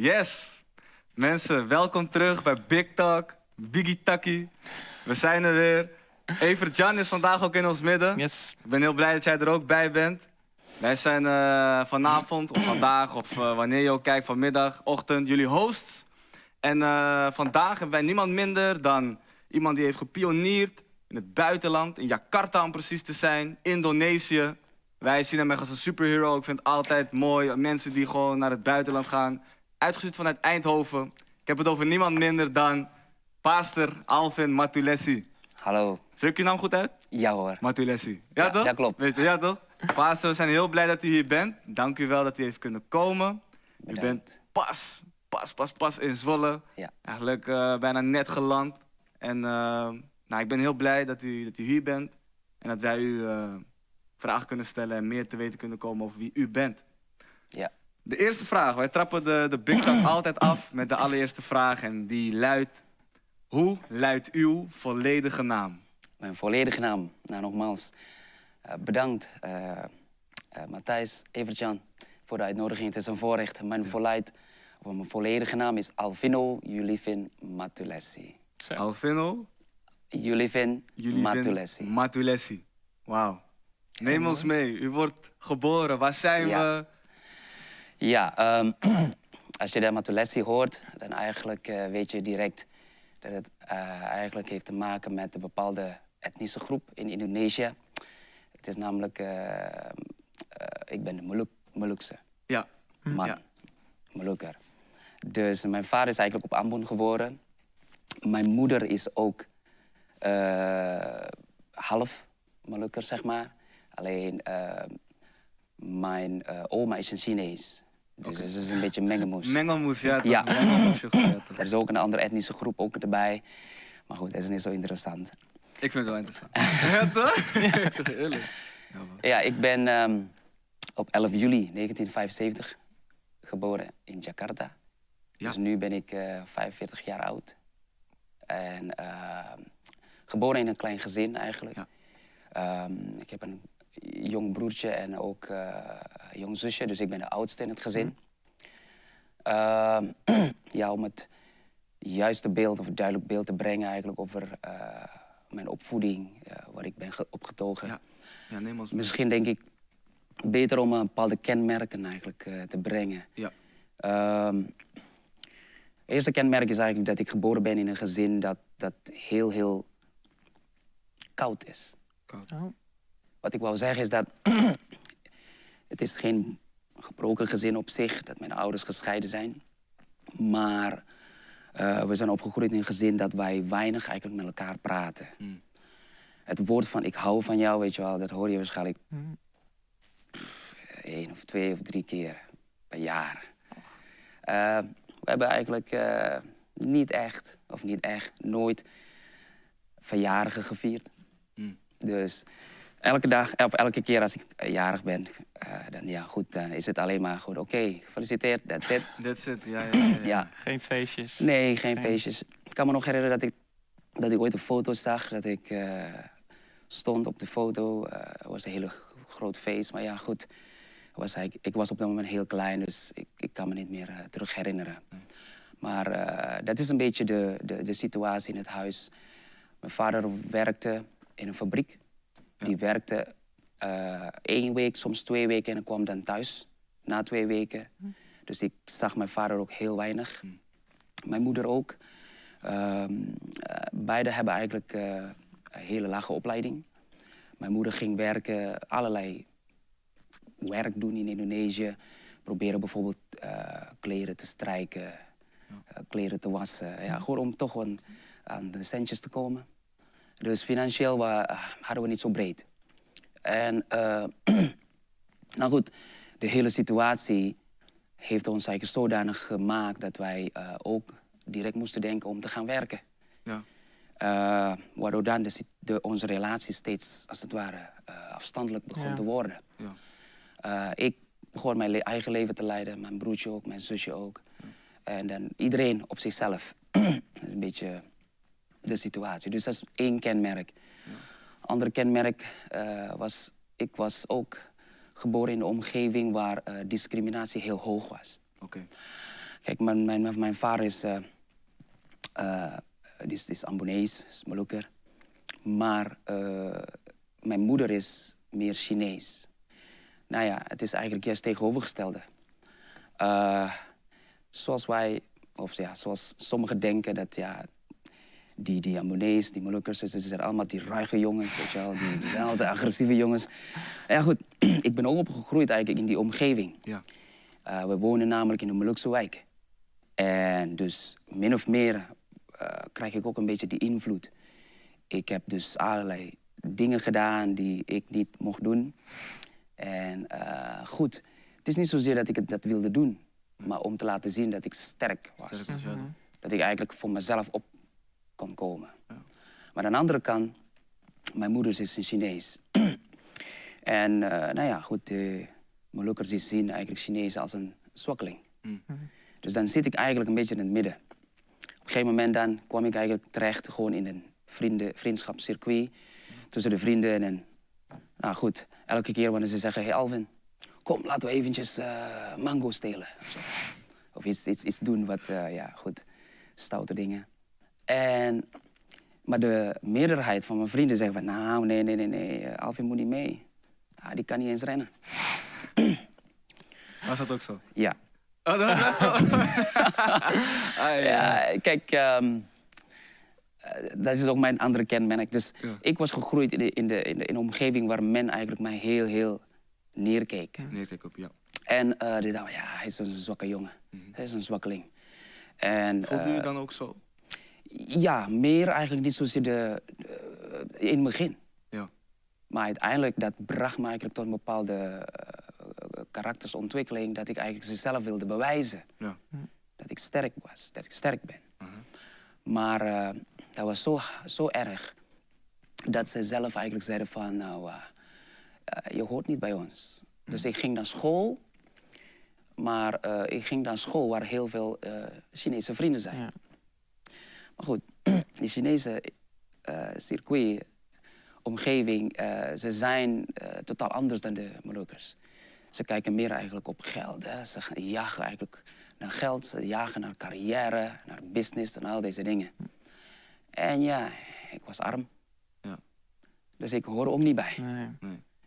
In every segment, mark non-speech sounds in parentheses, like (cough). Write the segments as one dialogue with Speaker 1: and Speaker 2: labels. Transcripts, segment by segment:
Speaker 1: Yes. Mensen, welkom terug bij Big Talk, Biggie Taki. We zijn er weer. Evert Jan is vandaag ook in ons midden.
Speaker 2: Yes.
Speaker 1: Ik ben heel blij dat jij er ook bij bent. Wij zijn eh, vanavond of vandaag of eh, wanneer je ook kijkt, vanmiddag, ochtend, jullie hosts. En eh, vandaag hebben wij niemand minder dan iemand die heeft gepioneerd in het buitenland, in Jakarta om precies te zijn, Indonesië. Wij zien hem echt als een superhero. Ik vind het altijd mooi, mensen die gewoon naar het buitenland gaan. Uitgestuurd vanuit Eindhoven. Ik heb het over niemand minder dan Pastor Alvin Matulesi.
Speaker 3: Hallo.
Speaker 1: Spreek je naam goed uit?
Speaker 3: Ja hoor.
Speaker 1: Matulesi. Ja,
Speaker 3: Ja,
Speaker 1: toch?
Speaker 3: dat klopt.
Speaker 1: Weet je, ja toch? Pastor, we zijn heel blij dat u hier bent. Dank u wel dat u heeft kunnen komen. U
Speaker 3: Bedankt.
Speaker 1: bent pas, pas, pas, pas in Zwolle.
Speaker 3: Ja.
Speaker 1: Eigenlijk eh, bijna net geland. En eh, nou, ik ben heel blij dat u, dat u hier bent. En dat wij u eh, vragen kunnen stellen en meer te weten kunnen komen over wie u bent.
Speaker 3: Ja.
Speaker 1: De eerste vraag. Wij trappen de, de Big Talk (clears throat) altijd af met de allereerste vraag. En die luidt... Hoe luidt uw volledige naam?
Speaker 3: Mijn volledige naam. Nou, nogmaals. eh, bedankt, eh eh, Matthijs Evertjan, voor de uitnodiging. Het is een voorrecht. Mijn, volleid, of mijn volledige naam is Alvino Julivin Matulesi.
Speaker 2: Zo.
Speaker 1: Alvino
Speaker 3: Julivin
Speaker 1: Jullie
Speaker 3: Matulesi.
Speaker 1: Matulesi. Wauw. Neem ons mee. U wordt geboren. Waar zijn
Speaker 3: Ja.
Speaker 1: we?
Speaker 3: Ja, ehm, (clears throat) als je de Matulesi hoort, dan eigenlijk eh, weet je direct dat het eh, eigenlijk heeft te maken met een bepaalde etnische groep in Indonesië. Het is namelijk, eh, ik ben de Moluk, Molukse
Speaker 1: Ja.
Speaker 3: man,
Speaker 1: Ja.
Speaker 3: Molukker. Dus mijn vader is eigenlijk op Ambon geboren. Mijn moeder is ook half Molukker, zeg maar. Alleen mijn oma is een Chinees. Dus het is een beetje mengelmoes. (laughs)
Speaker 1: Mengelmoes, ja.
Speaker 3: Ja. Er (laughs) is ook een andere etnische groep ook erbij. Maar goed, dat is niet zo interessant.
Speaker 1: Ik vind het wel interessant. (laughs) ja? Ik zeg je eerlijk. Ja,
Speaker 3: ik ben ehm, op 11 juli 1975 geboren in Jakarta.
Speaker 1: Ja.
Speaker 3: Dus nu ben ik eh 45 jaar oud. En ehm, geboren in een klein gezin eigenlijk.
Speaker 1: Ja.
Speaker 3: Ehm, ik heb een jong broertje en ook eh, jong zusje, dus ik ben de oudste in het gezin. Ehm, (clears throat) ja, om het juiste beeld of het duidelijk beeld te brengen eigenlijk over eh, mijn opvoeding, eh, waar ik ben ge- opgetogen.
Speaker 1: Ja. Ja, neem ons.
Speaker 3: Misschien denk ik beter om een bepaalde kenmerken eigenlijk eh, te brengen.
Speaker 1: Ja.
Speaker 3: Ehm, het eerste kenmerk is eigenlijk dat ik geboren ben in een gezin dat, dat heel, heel koud is.
Speaker 1: Koud.
Speaker 2: Oh.
Speaker 3: Wat ik wou zeggen is dat (clears throat) het is geen gebroken gezin op zich, dat mijn ouders gescheiden zijn. Maar eh, we zijn opgegroeid in een gezin dat wij weinig eigenlijk met elkaar praten.
Speaker 1: Hmm.
Speaker 3: Het woord van ik hou van jou, weet je wel, dat hoor je waarschijnlijk
Speaker 2: Hmm.
Speaker 3: één of twee of drie keer per jaar. Eh, we hebben eigenlijk eh, niet echt, of niet echt, nooit verjarigen gevierd.
Speaker 1: Hmm.
Speaker 3: Dus elke dag, of elke keer als ik eh, jarig ben, eh, dan ja goed, dan is het alleen maar goed. Oké, gefeliciteerd, that's it. (laughs)
Speaker 1: That's it. Ja, ja, ja. ja.
Speaker 2: Geen feestjes.
Speaker 3: Nee, geen feestjes. Ik kan me nog herinneren dat ik, dat ik ooit een foto zag. Dat ik eh, stond op de foto. Eh, Het was een hele g- groot feest. Maar ja, goed. Was ik, ik was op dat moment heel klein, dus ik, ik kan me niet meer terug herinneren. Maar eh, dat is een beetje de, de, de situatie in het huis. Mijn vader werkte in een fabriek. Die werkte eh, één week, soms twee weken en kwam dan thuis na twee weken. Dus ik zag mijn vader ook heel weinig. Mijn moeder ook. Eh, beide hebben eigenlijk eh, een hele lage opleiding. Mijn moeder ging werken, allerlei werk doen in Indonesië. Proberen bijvoorbeeld kleren te strijken, kleren te wassen. Ja, gewoon om toch gewoon aan de centjes te komen. Dus financieel hadden we niet zo breed. En eh, (clears throat) nou goed, de hele situatie heeft ons eigenlijk zodanig gemaakt dat wij eh, ook direct moesten denken om te gaan werken.
Speaker 1: Ja.
Speaker 3: Eh, waardoor dan de, de, onze relatie steeds, als het ware, afstandelijk begon
Speaker 2: Ja.
Speaker 3: te worden.
Speaker 1: Ja.
Speaker 3: Eh, ik begon mijn le- eigen leven te leiden, mijn broertje ook, mijn zusje ook. En dan iedereen op zichzelf. dat (clears throat) is een beetje de situatie. Dus dat is één kenmerk. Ander kenmerk eh, was, ik was ook geboren in een omgeving waar eh, discriminatie heel hoog was.
Speaker 1: Oké.
Speaker 3: Kijk, mijn, mijn, mijn vader is, eh is, is Ambonees, is Molukker. Maar mijn moeder is meer Chinees. Nou ja, het is eigenlijk juist tegenovergestelde. Zoals wij, of ja, zoals sommigen denken dat ja, die, die Ambonees, die Molukkers, ze zijn allemaal die ruige jongens, weet je wel. Die, die zijn altijd agressieve jongens. Ja goed, (clears throat) ik ben ook opgegroeid eigenlijk in die omgeving.
Speaker 1: Ja.
Speaker 3: Eh, we wonen namelijk in een Molukse wijk. En dus min of meer eh, krijg ik ook een beetje die invloed. Ik heb dus allerlei dingen gedaan die ik niet mocht doen. En eh, goed, het is niet zozeer dat ik het dat wilde doen, maar om te laten zien dat ik sterk was.
Speaker 1: Sterk dan.
Speaker 3: Dat ik eigenlijk voor mezelf op kon komen.
Speaker 1: Ja.
Speaker 3: Maar aan de andere kant, mijn moeder is een Chinees. (clears throat) en eh, nou ja, goed, de Molukkers zien eigenlijk Chinees als een zwakkeling.
Speaker 1: Mm.
Speaker 3: Dus dan zit ik eigenlijk een beetje in het midden. Op een gegeven moment dan kwam ik eigenlijk terecht gewoon in een vrienden, vriendschapscircuit. Tussen de vrienden en, nou goed, elke keer wanneer ze zeggen, hey Alvin, kom laten we eventjes eh, mango stelen. Of iets, iets, iets doen wat, eh, ja goed, stoute dingen. En, maar de meerderheid van mijn vrienden zeggen van, nou nee, nee, nee, nee, eh, Alvin moet niet mee. Ah, die kan niet eens rennen.
Speaker 1: Was dat ook zo?
Speaker 3: Ja,
Speaker 1: Oh, dat was zo. (laughs) ah, ja.
Speaker 3: Ja, kijk, ehm, eh, dat is ook mijn andere kenmerk. Dus
Speaker 1: Ja.
Speaker 3: ik was gegroeid in, de, in, de, in, de, in een omgeving waar men eigenlijk mij heel, heel neerkeek.
Speaker 1: Nee, kijk op, ja.
Speaker 3: En eh die dachten, ja, hij is een zwakke jongen. Hij is een zwakkeling. En,
Speaker 1: Voelde je
Speaker 3: eh,
Speaker 1: dan ook zo?
Speaker 3: Ja, meer eigenlijk niet zozeer de, de- in het begin.
Speaker 1: Ja.
Speaker 3: Maar uiteindelijk, dat bracht me eigenlijk tot een bepaalde eh, karaktersontwikkeling. Dat ik eigenlijk zichzelf wilde bewijzen.
Speaker 1: Ja.
Speaker 3: Dat ik sterk was, dat ik sterk ben.
Speaker 1: Mhm.
Speaker 3: Maar eh, dat was zo, zo erg dat ze zelf eigenlijk zeiden van, nou, eh, eh, je hoort niet bij ons. Dus ik ging naar school, maar eh, ik ging naar school waar heel veel eh, Chinese vrienden zijn.
Speaker 2: Ja.
Speaker 3: Maar goed, (clears throat) die Chinese eh circuit, omgeving, eh, ze zijn eh, totaal anders dan de Molukkers. Ze kijken meer eigenlijk op geld. Hè. Ze jagen eigenlijk naar geld, ze jagen naar carrière, naar business en al deze dingen. En ja, ik was arm.
Speaker 1: Ja.
Speaker 3: Dus ik hoor ook niet bij.
Speaker 2: Nee.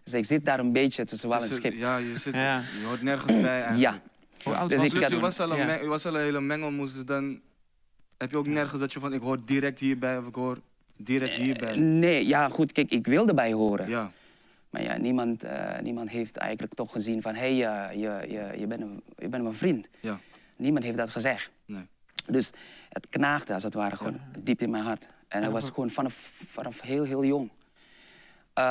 Speaker 3: Dus ik zit daar een beetje tussen wal en
Speaker 1: Dus,
Speaker 3: schip.
Speaker 1: Ja, je, zit,
Speaker 2: Ja.
Speaker 1: je hoort nergens bij eigenlijk.
Speaker 3: Ja,
Speaker 2: Hoe oud
Speaker 3: Dus
Speaker 2: was
Speaker 3: ik
Speaker 2: je
Speaker 1: Dus al een,
Speaker 2: Ja.
Speaker 1: was al een hele mengelmoes, dus dan heb je ook nergens dat je van ik hoor direct hierbij of ik hoor direct hierbij.
Speaker 3: nee, ja goed, kijk, ik wil erbij horen.
Speaker 1: Ja,
Speaker 3: Maar ja, niemand, eh, niemand heeft eigenlijk toch gezien van... hé, hey, eh, je, je, je, bent een, je bent mijn vriend.
Speaker 1: ja,
Speaker 3: Niemand heeft dat gezegd.
Speaker 1: nee.
Speaker 3: Dus het knaagde als het ware gewoon diep in mijn hart. En dat was gewoon vanaf, vanaf heel, heel jong. Eh,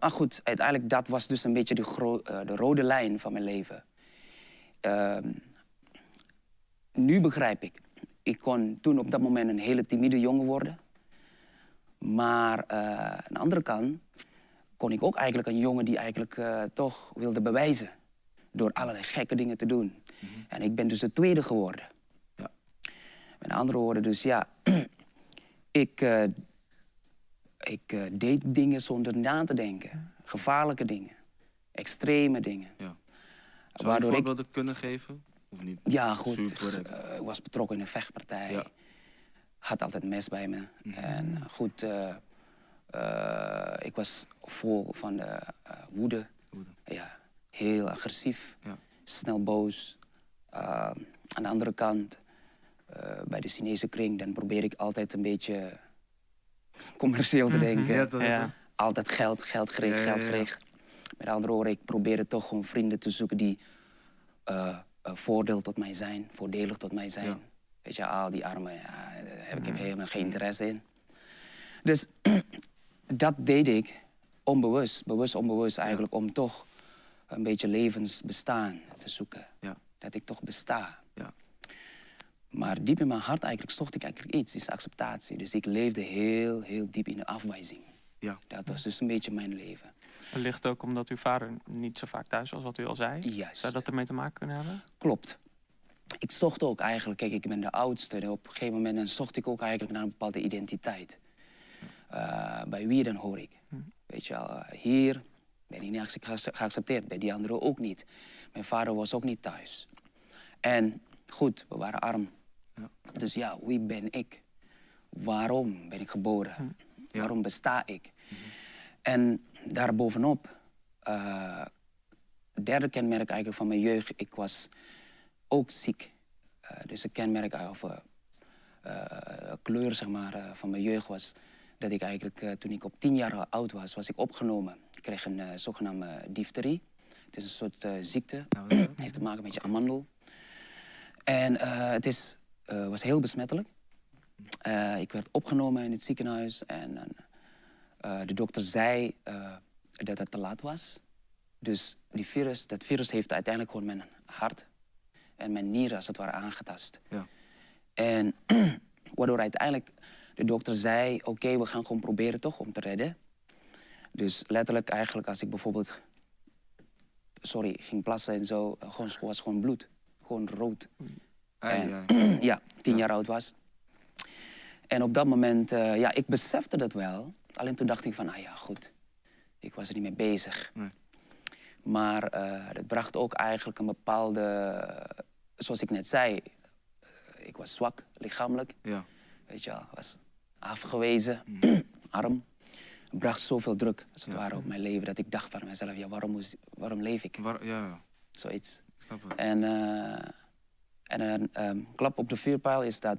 Speaker 3: maar goed, uiteindelijk dat was dus een beetje de, gro- eh, de rode lijn van mijn leven. Ehm, nu begrijp ik. Ik kon toen op dat moment een hele timide jongen worden. Maar eh, aan de andere kant kon ik ook eigenlijk een jongen die eigenlijk eh, toch wilde bewijzen. Door allerlei gekke dingen te doen. En ik ben dus de tweede geworden.
Speaker 1: Ja.
Speaker 3: Met andere woorden, dus ja, (clears throat) ik, eh, ik deed dingen zonder na te denken. Gevaarlijke dingen, extreme dingen.
Speaker 1: Ja. Zou je
Speaker 3: Waardoor ik,
Speaker 1: voorbeelden kunnen geven? Of niet?
Speaker 3: ja goed,
Speaker 1: Super.
Speaker 3: eh, ik was betrokken in een vechtpartij.
Speaker 1: Ja.
Speaker 3: Had altijd een mes bij me.
Speaker 1: Mhm.
Speaker 3: En eh, goed, eh, eh, ik was vol van de woede.
Speaker 1: Woede.
Speaker 3: Ja, heel agressief,
Speaker 1: Ja.
Speaker 3: snel boos. Uh, aan de andere kant, eh, bij de Chinese kring, dan probeer ik altijd een beetje commercieel te denken.
Speaker 1: Ja, dat,
Speaker 2: Ja.
Speaker 3: Altijd geld, geld gericht, geld
Speaker 1: ja.
Speaker 3: gericht. Met andere woorden, ik probeerde toch gewoon vrienden te zoeken die voordeel tot mij zijn, voordelig tot mij zijn.
Speaker 1: Ja.
Speaker 3: Weet je, al die armen, ja, daar heb ik helemaal geen interesse in. Dus (clears throat) dat deed ik onbewust, bewust onbewust eigenlijk, om toch een beetje levensbestaan te zoeken.
Speaker 1: Ja.
Speaker 3: Dat ik toch besta.
Speaker 1: Ja.
Speaker 3: Maar diep in mijn hart eigenlijk zocht ik eigenlijk iets, is acceptatie. Dus ik leefde heel, heel diep in de afwijzing.
Speaker 1: Ja.
Speaker 3: Dat was dus een beetje mijn leven.
Speaker 2: Wellicht ook omdat uw vader niet zo vaak thuis was, wat u al zei.
Speaker 3: Juist.
Speaker 2: Zou dat ermee te maken kunnen hebben?
Speaker 3: Klopt. Ik zocht ook eigenlijk, kijk, ik ben de oudste. Op een gegeven moment dan zocht ik ook eigenlijk naar een bepaalde identiteit. Eh, bij wie dan hoor ik? Weet je wel, eh, hier ben ik niet acce- geac- geaccepteerd, bij die anderen ook niet. Mijn vader was ook niet thuis. En Goed, we waren arm.
Speaker 1: Ja.
Speaker 3: Dus ja, wie ben ik? Waarom ben ik geboren? Waarom besta ik? En daarbovenop, eh derde kenmerk eigenlijk van mijn jeugd, ik was ook ziek. Eh, dus een kenmerk eh, of kleur zeg maar, van mijn jeugd was dat ik eigenlijk toen ik op tien jaar oud was, was ik opgenomen. Ik kreeg een zogenaamde difterie. Het is een soort ziekte. Het (clears throat) heeft te maken met je amandel. En het is, was heel besmettelijk. Ik werd opgenomen in het ziekenhuis en eh, de dokter zei eh, dat het te laat was. Dus die virus, dat virus heeft uiteindelijk gewoon mijn hart en mijn nieren als het ware aangetast.
Speaker 1: Ja.
Speaker 3: En (clears throat) waardoor uiteindelijk de dokter zei, oké, we gaan gewoon proberen toch om te redden. Dus letterlijk eigenlijk als ik bijvoorbeeld, sorry, ging plassen en zo, eh, gewoon, was gewoon bloed. Gewoon rood.
Speaker 1: ai,
Speaker 3: En-
Speaker 1: ai. (clears throat)
Speaker 3: ja, tien jaar oud was. En op dat moment, ja, ik besefte dat wel. Alleen toen dacht ik van, ah ja, goed. Ik was er niet mee bezig.
Speaker 1: Nee.
Speaker 3: Maar eh het bracht ook eigenlijk een bepaalde, zoals ik net zei, eh, ik was zwak lichamelijk,
Speaker 1: Ja.
Speaker 3: weet je wel, was afgewezen, (clears throat) arm. Het bracht zoveel druk, als het
Speaker 1: Mm. Ja.
Speaker 3: ware, op mijn leven, dat ik dacht van mezelf, ja, waarom, waarom leef ik?
Speaker 1: Waar, ja, ja,
Speaker 3: Zoiets.
Speaker 1: ik snap het.
Speaker 3: En, eh, en een ehm, klap op de vuurpijl is dat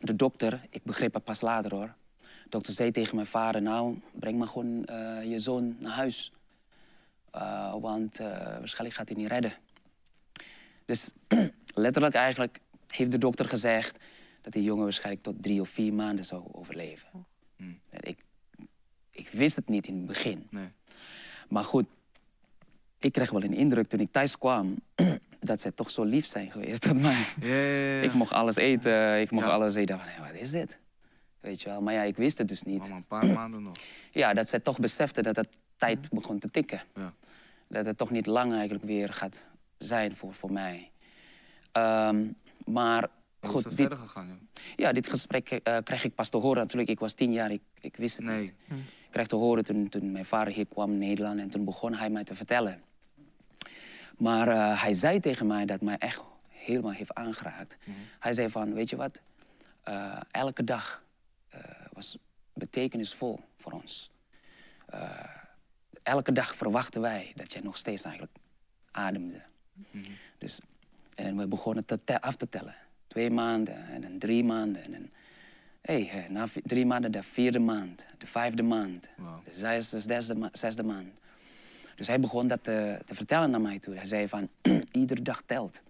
Speaker 3: de dokter, ik begreep het pas later hoor. De dokter zei tegen mijn vader, nou, breng maar gewoon eh, je zoon naar huis. Eh, want eh, waarschijnlijk gaat hij niet redden. Dus (clears throat) letterlijk eigenlijk heeft de dokter gezegd dat die jongen waarschijnlijk tot drie of vier maanden zou overleven.
Speaker 1: Hmm.
Speaker 3: Ik, ik wist het niet in het begin.
Speaker 1: Nee.
Speaker 3: Maar goed, ik kreeg wel een indruk toen ik thuis kwam (clears throat) dat zij toch zo lief zijn geweest tot mij. Ik mocht alles eten, ik mocht
Speaker 1: Ja.
Speaker 3: alles eten. Van, wat is dit? Weet je wel, maar ja, ik wist het dus niet.
Speaker 1: Oh, maar een paar maanden nog. (clears throat)
Speaker 3: Ja, dat zij toch besefte dat het tijd begon te tikken.
Speaker 1: Ja.
Speaker 3: Dat het toch niet lang eigenlijk weer gaat zijn voor, voor mij. Ehm, maar
Speaker 1: Hoe is
Speaker 3: goed,
Speaker 1: dat
Speaker 3: dit,
Speaker 1: verder gegaan, joh?
Speaker 3: ja, dit gesprek eh, kreeg ik pas te horen. Natuurlijk, ik was tien jaar, ik, ik wist het
Speaker 1: Nee.
Speaker 3: niet. Ik kreeg te horen toen, toen mijn vader hier kwam in Nederland en toen begon hij mij te vertellen. Maar eh, hij zei tegen mij dat mij echt helemaal heeft aangeraakt. Hij zei van, weet je wat, Eh, elke dag was betekenisvol voor ons. Eh, elke dag verwachten wij dat jij nog steeds eigenlijk ademde. Dus, en we begonnen te te- af te tellen. Twee maanden en dan drie maanden. En dan, hey, eh, na drie maanden de vierde maand, de vijfde maand, de zesde, zesde, ma- zesde maand. Dus hij begon dat te, te vertellen naar mij toe. Hij zei van, (clears throat) iedere dag telt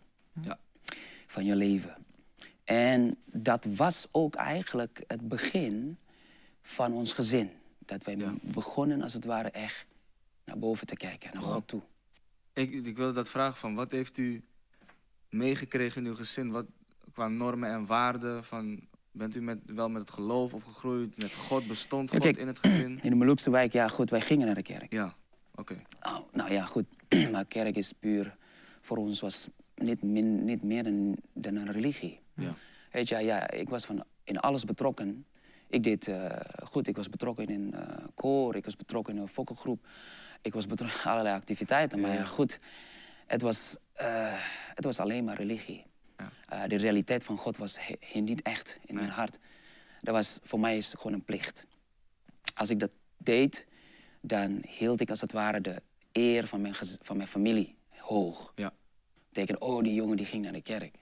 Speaker 1: Ja.
Speaker 3: van je leven. En dat was ook eigenlijk het begin van ons gezin. Dat wij
Speaker 1: Ja.
Speaker 3: begonnen als het ware echt naar boven te kijken, naar
Speaker 1: Wow.
Speaker 3: God toe.
Speaker 1: Ik, ik wilde dat vragen van, wat heeft u meegekregen in uw gezin? Wat, qua normen en waarden? Van, bent u met, wel met het geloof opgegroeid? Met God bestond
Speaker 3: Ja,
Speaker 1: God
Speaker 3: kijk.
Speaker 1: in het gezin? (clears throat)
Speaker 3: In de Molukse wijk, ja goed, wij gingen naar de kerk.
Speaker 1: Ja, oké.
Speaker 3: Oh, nou ja, goed. (clears throat) maar kerk is puur, voor ons was niet, min, niet meer dan, dan een religie.
Speaker 1: Ja.
Speaker 3: Weet je, ja, ik was van in alles betrokken. Ik deed eh, goed, ik was betrokken in eh koor, ik was betrokken in een fokkelgroep. Ik was betrokken in allerlei activiteiten. Maar
Speaker 1: Ja.
Speaker 3: goed, het was, eh, het was alleen maar religie.
Speaker 1: Ja.
Speaker 3: De realiteit van God was he- niet echt in mijn hart. Dat was, voor mij is het gewoon een plicht. Als ik dat deed, dan hield ik als het ware de eer van mijn, van mijn familie hoog.
Speaker 1: Ja.
Speaker 3: Betekent, oh, die jongen die ging naar de kerk.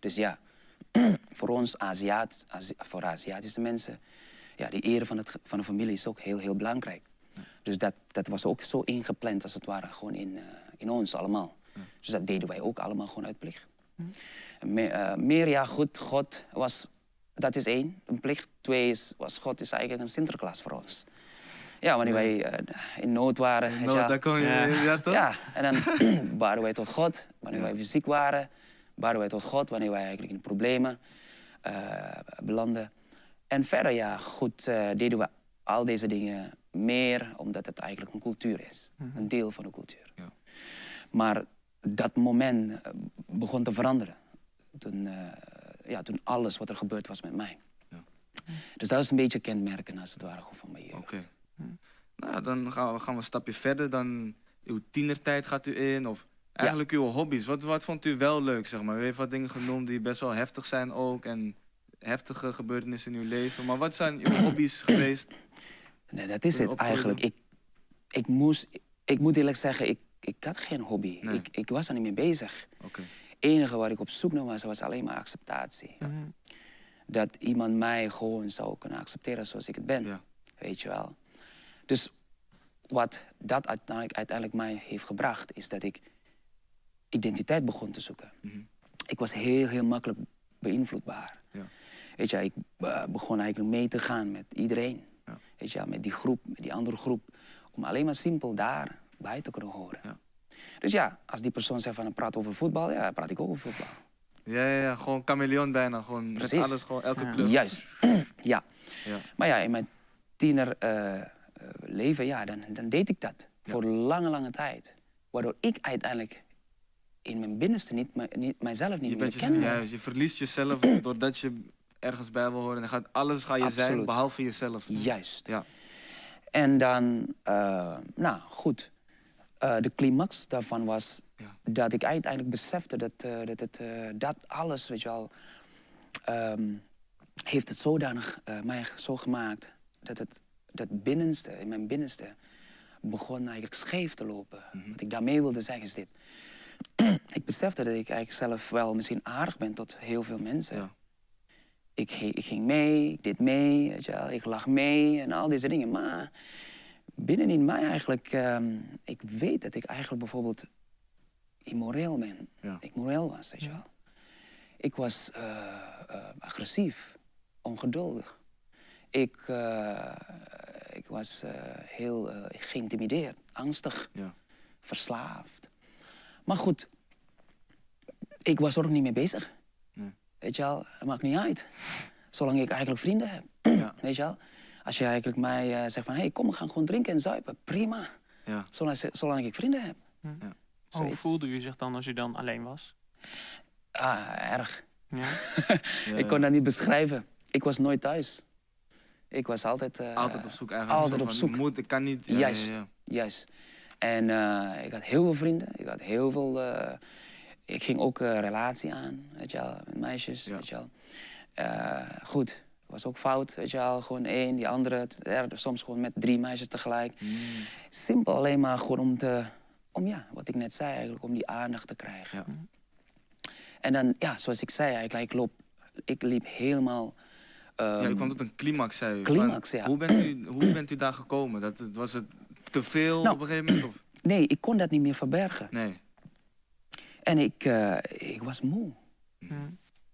Speaker 3: Dus ja, (clears throat) voor ons, Aziat, Azi- voor Aziatische mensen, ja, die eer van, het, van de familie is ook heel, heel belangrijk. Dus dat, dat was ook zo ingepland, als het ware, gewoon in, eh, in ons allemaal. Dus dat deden wij ook allemaal gewoon uit plicht. En me- eh, meer, ja, goed, God was, dat is één, een plicht. Twee is, was God is eigenlijk een Sinterklaas voor ons. Ja, wanneer wij eh, in nood waren. wel.
Speaker 1: daar kom je,
Speaker 2: Ja.
Speaker 1: ja, toch?
Speaker 3: Ja, en dan (clears throat) baren wij tot God. Wanneer wij ziek waren, baren wij tot God. Wanneer wij eigenlijk in problemen eh, belanden. En verder, ja, goed, eh, deden we al deze dingen meer omdat het eigenlijk een cultuur is. Een deel van de cultuur.
Speaker 1: Ja.
Speaker 3: Maar dat moment eh, begon te veranderen. Toen, ja, toen alles wat er gebeurd was met mij.
Speaker 1: Ja.
Speaker 3: Dus dat is een beetje kenmerken als het ware van mijn jeugd.
Speaker 1: Oké. Nou, dan gaan we, gaan we een stapje verder. Dan uw tienertijd gaat u in. Of Eigenlijk uw hobby's. Wat, wat vond u wel leuk, zeg maar? U heeft wat dingen genoemd die best wel heftig zijn ook. En heftige gebeurtenissen in uw leven. Maar wat zijn uw hobby's (clears throat) geweest?
Speaker 3: Nee, dat is het eigenlijk. Ik, ik, moest, ik moet eerlijk zeggen, ik, ik had geen hobby.
Speaker 1: Nee.
Speaker 3: Ik, ik was er niet mee bezig.
Speaker 1: Oké.
Speaker 3: Het enige waar ik op zoek naar was, was alleen maar acceptatie.
Speaker 2: Mhm.
Speaker 3: Dat iemand mij gewoon zou kunnen accepteren zoals ik het ben.
Speaker 1: Ja.
Speaker 3: Weet je wel. Dus wat dat uiteindelijk, uiteindelijk mij heeft gebracht, is dat ik identiteit begon te zoeken.
Speaker 1: Mhm.
Speaker 3: Ik was heel, heel makkelijk beïnvloedbaar.
Speaker 1: Ja.
Speaker 3: Weet je, ik eh, begon eigenlijk mee te gaan met iedereen.
Speaker 1: Ja.
Speaker 3: Weet je, met die groep, met die andere groep. Om alleen maar simpel daar bij te kunnen horen.
Speaker 1: Ja.
Speaker 3: Dus ja, als die persoon zegt van praat over voetbal, ja, praat ik ook over voetbal.
Speaker 1: Ja, ja, ja, gewoon chameleon bijna. Gewoon met
Speaker 3: Precies.
Speaker 1: alles, gewoon elke
Speaker 2: Ja.
Speaker 1: club.
Speaker 3: Juist, (clears throat) ja.
Speaker 1: Ja.
Speaker 3: Maar ja, in mijn tiener eh, eh, leven, ja, dan, dan deed ik dat.
Speaker 1: Ja.
Speaker 3: Voor lange, lange tijd. Waardoor ik uiteindelijk in mijn binnenste niet, mijn- niet, mijzelf niet
Speaker 1: Je,
Speaker 3: meer kende.
Speaker 1: juist, je verliest jezelf (clears throat) doordat je ergens bij wil horen. En gaat, alles ga je zijn, behalve jezelf.
Speaker 3: Juist.
Speaker 1: Ja.
Speaker 3: En dan, eh, nou goed, Eh, de climax daarvan was
Speaker 1: Ja.
Speaker 3: dat ik uiteindelijk besefte dat, eh, dat, het, dat alles, weet je wel, ehm, heeft het zodanig mij zo gemaakt dat het dat binnenste, in mijn binnenste, begon eigenlijk scheef te lopen.
Speaker 1: Mhm.
Speaker 3: Wat ik daarmee wilde zeggen is dit. Ik besefte dat ik eigenlijk zelf wel misschien aardig ben tot heel veel mensen.
Speaker 1: Ja.
Speaker 3: Ik, ik ging mee, ik deed mee, weet je wel, ik lag mee en al deze dingen. Maar binnenin mij eigenlijk, ehm, ik weet dat ik eigenlijk bijvoorbeeld immoreel ben.
Speaker 1: Ja.
Speaker 3: Ik moreel was, weet je wel. Ik was eh, eh, agressief, ongeduldig. Ik, eh, ik was heel geïntimideerd, angstig,
Speaker 1: Ja.
Speaker 3: verslaafd. Maar goed, ik was er ook niet mee bezig.
Speaker 1: Nee.
Speaker 3: Weet je wel, het maakt niet uit. Zolang ik eigenlijk vrienden heb.
Speaker 1: Ja. (clears throat)
Speaker 3: Weet je wel? Als je eigenlijk mij eh, zegt van, hé, hey, kom, we gaan gewoon drinken en zuipen. Prima.
Speaker 1: Ja.
Speaker 3: Zolang, zolang ik vrienden heb.
Speaker 2: Ja. Hoe voelde u zich dan als u dan alleen was?
Speaker 3: Ah, erg.
Speaker 2: Ja? (laughs)
Speaker 3: Ik kon dat niet beschrijven. Ik was nooit thuis. Ik was altijd... eh,
Speaker 1: Altijd op zoek eigenlijk.
Speaker 3: altijd op zoek.
Speaker 1: Ik moet, ik kan niet. Ja,
Speaker 3: Juist.
Speaker 1: Ja, ja.
Speaker 3: Juist. En eh, ik had heel veel vrienden. Ik had heel veel... eh, ik ging ook een relatie aan, weet je wel, met meisjes,
Speaker 1: Ja.
Speaker 3: weet je wel. Eh, goed, was ook fout, weet je wel. Gewoon één, die andere. soms gewoon met drie meisjes tegelijk.
Speaker 1: Mm.
Speaker 3: Simpel alleen maar gewoon om te... Om ja, wat ik net zei eigenlijk, om die aandacht te krijgen.
Speaker 1: Ja.
Speaker 3: En dan, ja, zoals ik zei eigenlijk, ik, loop, ik liep helemaal...
Speaker 1: ja,
Speaker 3: ehm,
Speaker 1: u kwam tot een climax, zei u.
Speaker 3: climax,
Speaker 1: Van,
Speaker 3: ja.
Speaker 1: Hoe bent u, hoe bent u daar gekomen? Dat, was het te veel
Speaker 3: Nou.
Speaker 1: op een gegeven moment? Of? (clears throat)
Speaker 3: Nee, ik kon dat niet meer verbergen.
Speaker 1: Nee.
Speaker 3: En ik, eh, ik was moe.
Speaker 2: Hm.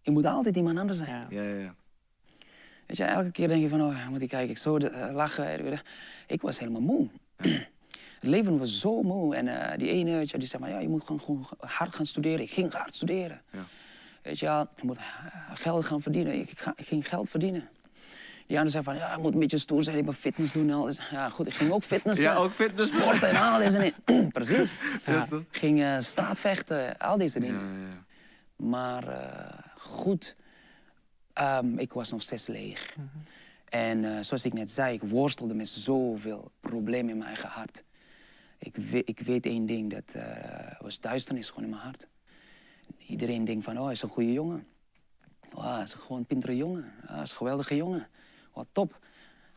Speaker 3: Ik moet altijd iemand anders zijn.
Speaker 2: Ja.
Speaker 1: Ja, ja.
Speaker 3: Weet je, elke keer denk je van, oh, moet ik kijken, ik zo de- eh, lachen. Ik was helemaal moe. Het leven was zo moe. En eh, die ene, weet je, die zei maar, ja, je moet gewoon, gewoon hard gaan studeren. Ik ging hard studeren.
Speaker 1: Ja.
Speaker 3: Weet je wel, je moet geld gaan verdienen. Ik, ik, ga- ik ging geld verdienen. Die andere zei van, ja, je moet een beetje stoer zijn, ik moet fitness doen en al. Ja, goed, ik ging ook fitness.
Speaker 1: Ja, ook fitness.
Speaker 3: Sporten en al deze dingen. (laughs) Precies.
Speaker 1: Ja?
Speaker 3: Ik ging eh, straatvechten, al deze
Speaker 1: Ja,
Speaker 3: dingen.
Speaker 1: ja, ja.
Speaker 3: Maar eh, goed, ehm, ik was nog steeds leeg.
Speaker 2: Mhm.
Speaker 3: En eh, zoals ik net zei, ik worstelde met zoveel problemen in mijn eigen hart. Ik, we- ik weet één ding, dat was duisternis gewoon in mijn hart. Iedereen denkt van, oh, hij is een goede jongen. Oh, hij is gewoon een pintere jongen. Ah, hij is een geweldige jongen. Wat top.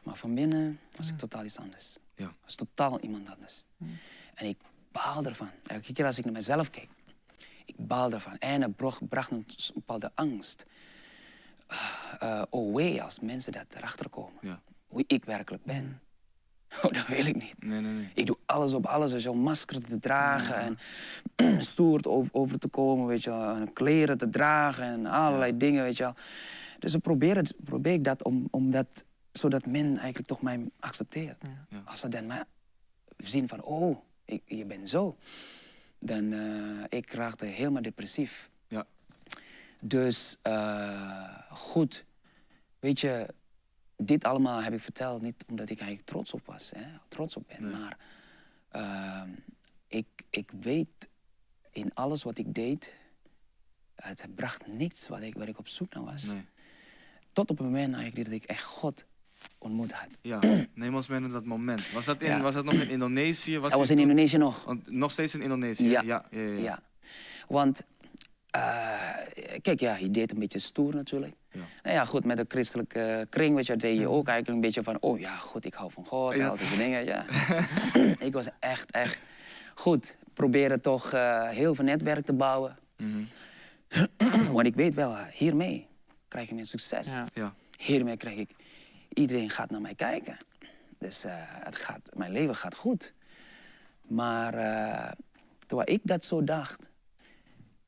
Speaker 3: Maar van binnen was ik totaal iets anders.
Speaker 1: Ja.
Speaker 3: was totaal iemand anders. En ik baal ervan. Elke keer als ik naar mezelf keek, ik baal ervan. En het bracht, bracht een bepaalde angst. Uh, away als mensen dat erachter komen.
Speaker 1: Ja.
Speaker 3: Wie ik werkelijk ben. Oh, dat wil ik niet.
Speaker 1: Nee, nee, nee.
Speaker 3: Ik doe alles op alles, je wel, masker te dragen en (clears throat) stoer over, over te komen, weet je wel, en kleren te dragen en allerlei dingen, weet je wel. Dus ik probeer, het, probeer ik dat, om, om dat, zodat men eigenlijk toch mij accepteert.
Speaker 2: Ja.
Speaker 1: Ja.
Speaker 3: Als ze dan maar zien van, oh, ik, je bent zo, dan uh, ik raakte helemaal depressief.
Speaker 1: Ja.
Speaker 3: Dus uh, goed, weet je, dit allemaal heb ik verteld niet omdat ik eigenlijk trots op was, hè, trots op ben,
Speaker 1: Nee.
Speaker 3: maar uh, ik, ik weet in alles wat ik deed, het bracht niets wat ik, waar ik op zoek naar was.
Speaker 1: nee.
Speaker 3: Tot op het moment eigenlijk dat ik echt God ontmoet had.
Speaker 1: Ja, (clears throat) neem ons mee naar dat moment. Was dat, in,
Speaker 3: Ja.
Speaker 1: was dat nog in Indonesië?
Speaker 3: Dat
Speaker 1: je
Speaker 3: was in
Speaker 1: toen-
Speaker 3: Indonesië nog.
Speaker 1: Want nog steeds in Indonesië?
Speaker 3: Ja.
Speaker 1: Ja, ja, ja, ja.
Speaker 3: Ja. Want, eh, kijk, ja, je deed een beetje stoer natuurlijk.
Speaker 1: Ja.
Speaker 3: Nou ja, goed, met de christelijke kring, weet je, deed je ook eigenlijk een beetje van, oh ja, goed, ik hou van God, en al deze dingen, ja. (laughs) ik was echt, echt goed. Proberen toch eh, heel veel netwerk te bouwen.
Speaker 1: Mhm. (clears throat)
Speaker 3: Want ik weet wel, eh, hiermee krijg je mijn succes.
Speaker 2: Ja.
Speaker 1: ja.
Speaker 3: Hiermee krijg ik, iedereen gaat naar mij kijken. Dus eh, het gaat, mijn leven gaat goed. Maar eh, terwijl ik dat zo dacht,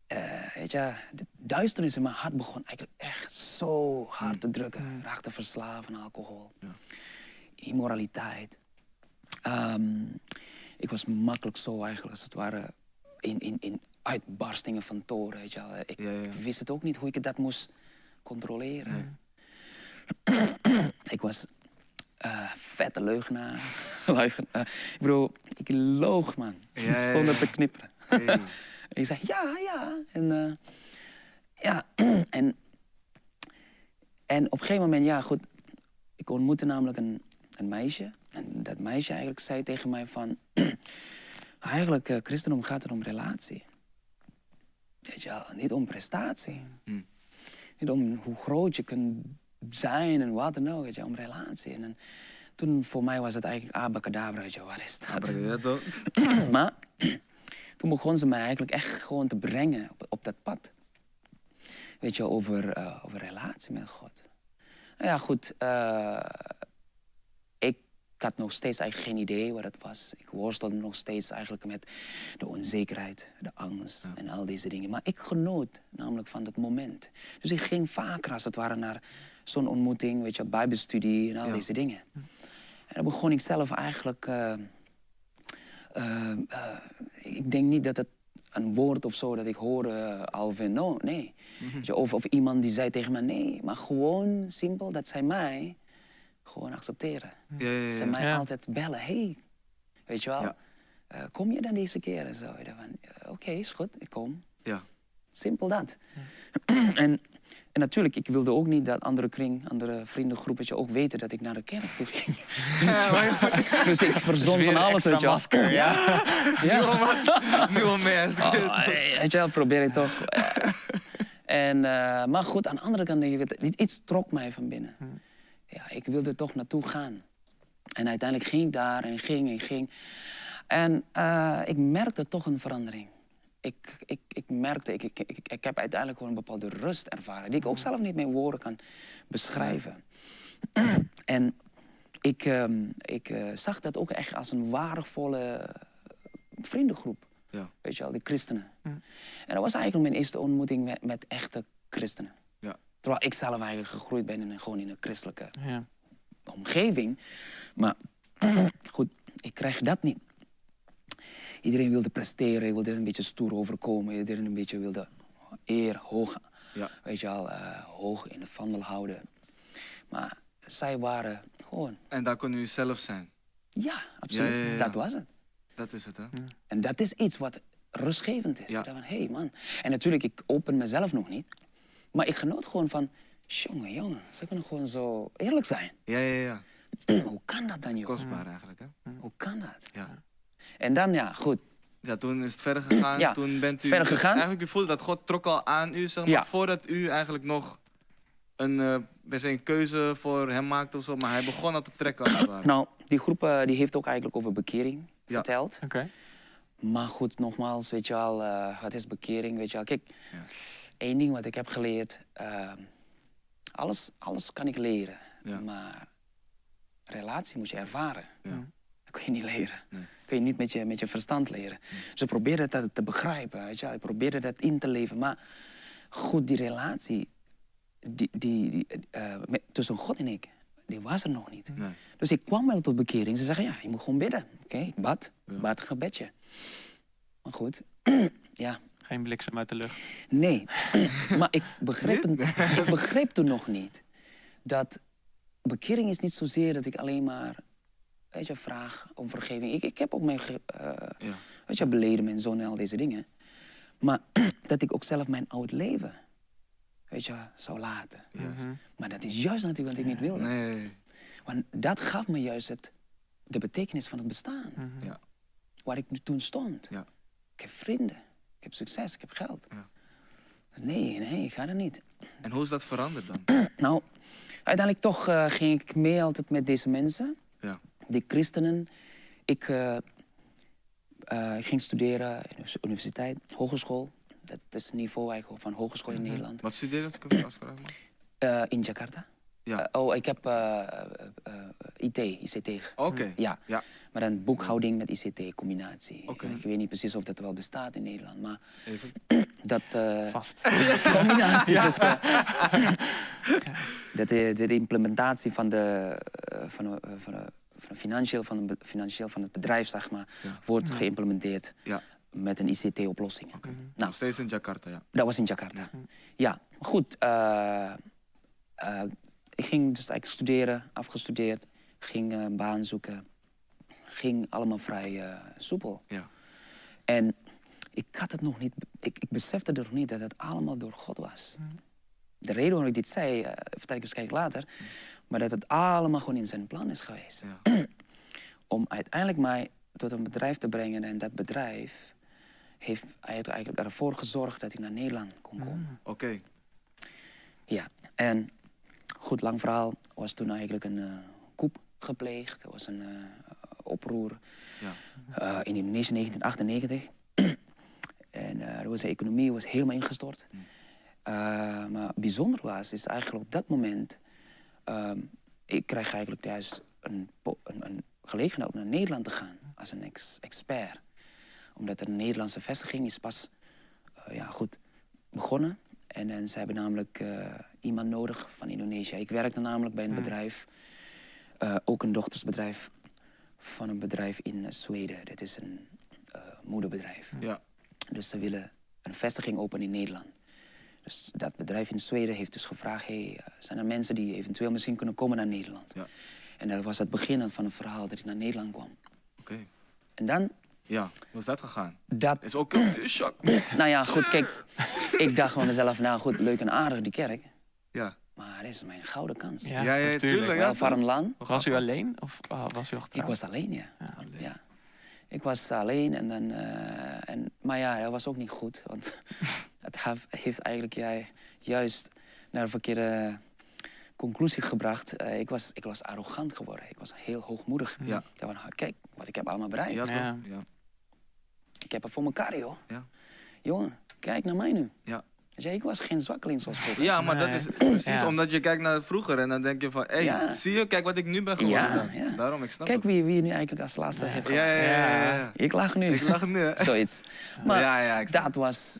Speaker 3: eh, weet je, de duisternis in mijn hart begon eigenlijk echt zo hard te drukken. Raakte verslaafd aan alcohol,
Speaker 1: Ja.
Speaker 3: immoraliteit. Ehm, ik was makkelijk zo eigenlijk, als het ware, in, in, in uitbarstingen van toren. Weet je wel. Ik
Speaker 1: Ja, ja.
Speaker 3: wist het ook niet hoe ik dat moest controleren. (clears throat) ik was eh, vette leugenaar. (laughs) leugenaar. Ik bedoel, ik loog, man.
Speaker 1: Ja.
Speaker 3: Zonder te knipperen.
Speaker 1: Hey. (laughs)
Speaker 3: En ik zei, ja, ja. En, eh, ja, (clears throat) en, en op een gegeven moment, ja, goed. Ik ontmoette namelijk een, een meisje. En dat meisje eigenlijk zei tegen mij van... (clears throat) eigenlijk, eh christendom gaat er om relatie. Weet je wel, niet om prestatie.
Speaker 1: Hm.
Speaker 3: Niet om hoe groot je kunt zijn en wat dan ook, weet je, om relatie. En toen voor mij was het eigenlijk abacadabra, weet je, wat is dat? (clears throat) Maar (clears throat) toen begon ze mij eigenlijk echt gewoon te brengen op, op dat pad. Weet je, over, eh, over relatie met God. Nou ja, goed. eh, ik had nog steeds eigenlijk geen idee wat het was. Ik worstelde nog steeds eigenlijk met de onzekerheid, de angst
Speaker 1: Ja.
Speaker 3: en al deze dingen. Maar ik genoot namelijk van dat moment. Dus ik ging vaker als het ware naar zo'n ontmoeting, weet je, bijbelstudie en al
Speaker 1: Ja.
Speaker 3: deze dingen. En dan begon ik zelf eigenlijk... eh, eh, eh, ik denk niet dat het een woord of zo dat ik hoorde eh, al no, nee. Je, Of, of iemand die zei tegen me nee, maar gewoon simpel dat zij mij gewoon accepteren.
Speaker 1: Ja, ja,
Speaker 3: Ze mij
Speaker 2: Ja.
Speaker 3: altijd bellen, hey, weet je wel,
Speaker 1: Ja.
Speaker 3: eh, kom je dan deze keer en zo? Eh, Oké, is goed, ik kom.
Speaker 1: Ja.
Speaker 3: Simpel dat. (clears throat) en, en natuurlijk, ik wilde ook niet dat andere kring, andere vriendengroepetje ook weten dat ik naar de kerk toe ging. (laughs) (laughs) (laughs) dus ik verzon van alles, weet je wel.
Speaker 2: masker, ja.
Speaker 3: ja.
Speaker 1: Nieuwe mens.
Speaker 3: Oh, weet je wel, probeer ik toch. eh. en, eh, maar goed, aan de andere kant denk ik, iets trok mij van binnen. Ja, ik wilde toch naartoe gaan. En uiteindelijk ging ik daar en ging en ging. En eh, ik merkte toch een verandering. Ik, ik, ik merkte, ik, ik, ik, ik heb uiteindelijk gewoon een bepaalde rust ervaren, die ik ook zelf niet met woorden kan beschrijven. en ik, ehm, ik eh, zag dat ook echt als een waardevolle vriendengroep.
Speaker 1: Ja.
Speaker 3: Weet je wel, die christenen.
Speaker 2: Hm.
Speaker 3: En dat was eigenlijk mijn eerste ontmoeting met, met echte christenen.
Speaker 1: Ja.
Speaker 3: Terwijl ik zelf eigenlijk gegroeid ben in een, gewoon in een christelijke
Speaker 2: Ja.
Speaker 3: omgeving. Maar (clears throat) goed, ik krijg dat niet. Iedereen wilde presteren, wilde er een beetje stoer overkomen. Iedereen een beetje wilde eer, hoog,
Speaker 1: Ja.
Speaker 3: weet je wel, eh, hoog in de vandel houden. Maar zij waren gewoon,
Speaker 1: En daar kon u zelf zijn.
Speaker 3: ja, absoluut,
Speaker 1: Ja, ja, ja.
Speaker 3: dat was het.
Speaker 1: Dat is het, hè?
Speaker 3: En dat is iets wat rustgevend is.
Speaker 1: Ja.
Speaker 3: Van, hé hey man. En natuurlijk, ik open mezelf nog niet. Maar ik genoot gewoon van, jongen, jongen, ze kunnen gewoon zo eerlijk zijn.
Speaker 1: Ja, ja, ja. (clears throat)
Speaker 3: Hoe kan dat dan, joh?
Speaker 1: Kostbaar eigenlijk, hè?
Speaker 3: Hoe kan dat?
Speaker 1: Ja.
Speaker 3: En dan, ja, goed.
Speaker 1: Ja, toen is het verder gegaan. (clears throat)
Speaker 3: Ja,
Speaker 1: toen bent u
Speaker 3: verder gegaan.
Speaker 1: Eigenlijk, u voelde dat God trok al aan u, zeg maar,
Speaker 3: Ja.
Speaker 1: voordat u eigenlijk nog een, eh, se een keuze voor hem maakte of zo. Maar hij begon al te trekken.
Speaker 3: Nou, die groep eh, die heeft ook eigenlijk over bekering
Speaker 1: Ja.
Speaker 3: verteld.
Speaker 2: Oké.
Speaker 3: Maar goed, nogmaals, weet je wel, eh, wat is bekering, weet je wel. Kijk, Één ding wat ik heb geleerd, eh, alles, alles kan ik leren.
Speaker 1: Ja.
Speaker 3: Maar relatie moet je ervaren.
Speaker 1: Ja.
Speaker 3: Dat kun je niet leren.
Speaker 1: Nee.
Speaker 3: kun je niet met je, met je verstand leren. Ze probeerden dat te begrijpen, weet je. Ik probeerde dat in te leven. Maar goed, die relatie die, die, die, eh, met- tussen God en ik, die was er nog niet.
Speaker 1: Nee.
Speaker 3: Dus ik kwam wel tot bekering. Ze zeggen, ja, je moet gewoon bidden. Oké, ik bad.
Speaker 1: Ja.
Speaker 3: Bad gebedje. Maar goed, (clears throat) ja,
Speaker 2: Geen bliksem uit de lucht.
Speaker 3: nee. (clears throat) maar ik begreep, het- (laughs) ik begreep toen nog niet dat bekering is niet zozeer dat ik alleen maar, weet je, vraag om vergeving. Ik, ik heb ook mijn, eh,
Speaker 1: Ja.
Speaker 3: weet je, beleden mijn zoon en al deze dingen. Maar (clears throat) dat ik ook zelf mijn oud leven, weet je, zou laten.
Speaker 2: Mhm.
Speaker 3: Maar dat is juist natuurlijk wat ik niet wilde.
Speaker 1: Nee.
Speaker 3: Want dat gaf me juist het, de betekenis van het bestaan.
Speaker 2: Mhm.
Speaker 1: Ja.
Speaker 3: Waar ik toen stond.
Speaker 1: Ja.
Speaker 3: Ik heb vrienden, heb succes, ik heb geld.
Speaker 1: Ja.
Speaker 3: Dus nee, nee, ik ga er niet.
Speaker 1: En hoe is dat veranderd dan? (clears throat)
Speaker 3: Nou, uiteindelijk toch eh, ging ik mee altijd met deze mensen.
Speaker 1: Ja.
Speaker 3: Die christenen. Ik eh, eh, ging studeren in de universiteit, hogeschool. Dat is het niveau eigenlijk van hogeschool in
Speaker 2: Mhm.
Speaker 3: Nederland.
Speaker 1: Wat studeer je als ik als ik
Speaker 3: in Jakarta.
Speaker 1: Ja.
Speaker 3: Eh, oh, ik heb eh, eh, IT, ICT.
Speaker 1: Oké.
Speaker 3: Ja.
Speaker 1: Ja.
Speaker 3: maar dan boekhouding met ICT-combinatie.
Speaker 1: Oké.
Speaker 3: Ik weet niet precies of dat wel bestaat in Nederland, maar
Speaker 1: Even. (clears throat)
Speaker 3: dat eh,
Speaker 2: Vast. (laughs)
Speaker 3: combinatie tussen... dat de, de implementatie van de, van van van financieel, van, be- financieel van het bedrijf, zeg maar,
Speaker 1: Ja.
Speaker 3: wordt
Speaker 2: Ja.
Speaker 3: geïmplementeerd
Speaker 1: Ja.
Speaker 3: met een ICT-oplossing.
Speaker 1: Oké.
Speaker 2: Mhm.
Speaker 3: Nou.
Speaker 1: Nog steeds in Jakarta, ja.
Speaker 3: Dat was in Jakarta.
Speaker 1: Ja.
Speaker 3: Ja, goed. eh, eh, ik ging dus eigenlijk studeren, afgestudeerd, ging eh, een baan zoeken. Ging allemaal vrij eh, soepel.
Speaker 1: Ja.
Speaker 3: En ik had het nog niet, ik, ik besefte er nog niet dat het allemaal door God was.
Speaker 2: Mhm.
Speaker 3: De reden waarom ik dit zei, eh, vertel ik waarschijnlijk later. Maar dat het allemaal gewoon in zijn plan is geweest.
Speaker 1: ja. (clears throat)
Speaker 3: Om uiteindelijk mij tot een bedrijf te brengen. En dat bedrijf heeft eigenlijk ervoor gezorgd dat ik naar Nederland kon komen.
Speaker 1: Oké.
Speaker 3: Ja, en goed, lang verhaal. was toen eigenlijk een eh coup gepleegd. Er was een eh, oproer
Speaker 1: Ja.
Speaker 3: eh, in Indonesië (clears throat) 1998. en er was de economie was helemaal ingestort.
Speaker 1: Mm.
Speaker 3: Eh, maar bijzonder was, is eigenlijk op dat moment... ehm, ik krijg eigenlijk juist een, een, een gelegenheid om naar Nederland te gaan als een ex- expert. Omdat er een Nederlandse vestiging is pas ja, goed, begonnen. En, en ze hebben namelijk eh, iemand nodig van Indonesië. Ik werkte namelijk bij een
Speaker 2: Hmm.
Speaker 3: bedrijf, eh, ook een dochtersbedrijf van een bedrijf in eh, Zweden. Dit is een moederbedrijf.
Speaker 1: Ja.
Speaker 3: Dus ze willen een vestiging openen in Nederland. Dus dat bedrijf in Zweden heeft dus gevraagd: hey, zijn er mensen die eventueel misschien kunnen komen naar Nederland?
Speaker 1: Ja.
Speaker 3: En dat was het begin van het verhaal dat ik naar Nederland kwam.
Speaker 1: Oké.
Speaker 3: En dan,
Speaker 1: Ja. Hoe is dat gegaan?
Speaker 3: dat
Speaker 1: Is ook cultuurshock.
Speaker 3: Nou ja, goed, kijk. Ik dacht van mezelf, nou goed, leuk en aardig die kerk.
Speaker 1: Ja.
Speaker 3: Maar dit is mijn gouden kans.
Speaker 2: Ja,
Speaker 1: Ja, ja,
Speaker 2: natuurlijk.
Speaker 1: tuurlijk,
Speaker 3: Wel een land.
Speaker 2: Was u alleen of ah, was u al
Speaker 3: Ik was alleen, ja.
Speaker 2: Ja.
Speaker 1: Alleen.
Speaker 3: ja. Ik was alleen en dan... eh, en, maar ja, dat was ook niet goed. Want (laughs) het heeft eigenlijk jij juist naar een verkeerde conclusie gebracht. Eh, ik, was, ik was arrogant geworden. Ik was heel hoogmoedig.
Speaker 1: Ja.
Speaker 3: Van, kijk, wat ik heb allemaal bereikt.
Speaker 1: Ja, toch?
Speaker 2: Ja.
Speaker 1: Ja.
Speaker 3: Ik heb het voor elkaar, joh.
Speaker 1: Ja.
Speaker 3: Jongen, kijk naar mij nu.
Speaker 1: Ja.
Speaker 3: Je, ik was geen zwakkeling zoals vroeger.
Speaker 1: Ja, maar dat is precies
Speaker 2: Ja.
Speaker 1: omdat je kijkt naar vroeger en dan denk je van, hé, hey,
Speaker 3: Ja.
Speaker 1: zie je, kijk wat ik nu ben geworden.
Speaker 3: Ja.
Speaker 1: Daarom, ik snap
Speaker 3: Kijk wie, wie nu eigenlijk als laatste heeft
Speaker 1: Ja, ja,
Speaker 3: gehad.
Speaker 1: ja, ja, ja.
Speaker 3: Ik lach nu.
Speaker 1: Ik lach nu, hè.
Speaker 3: Zoiets. Maar
Speaker 1: ja, ja, ik snap
Speaker 3: dat was...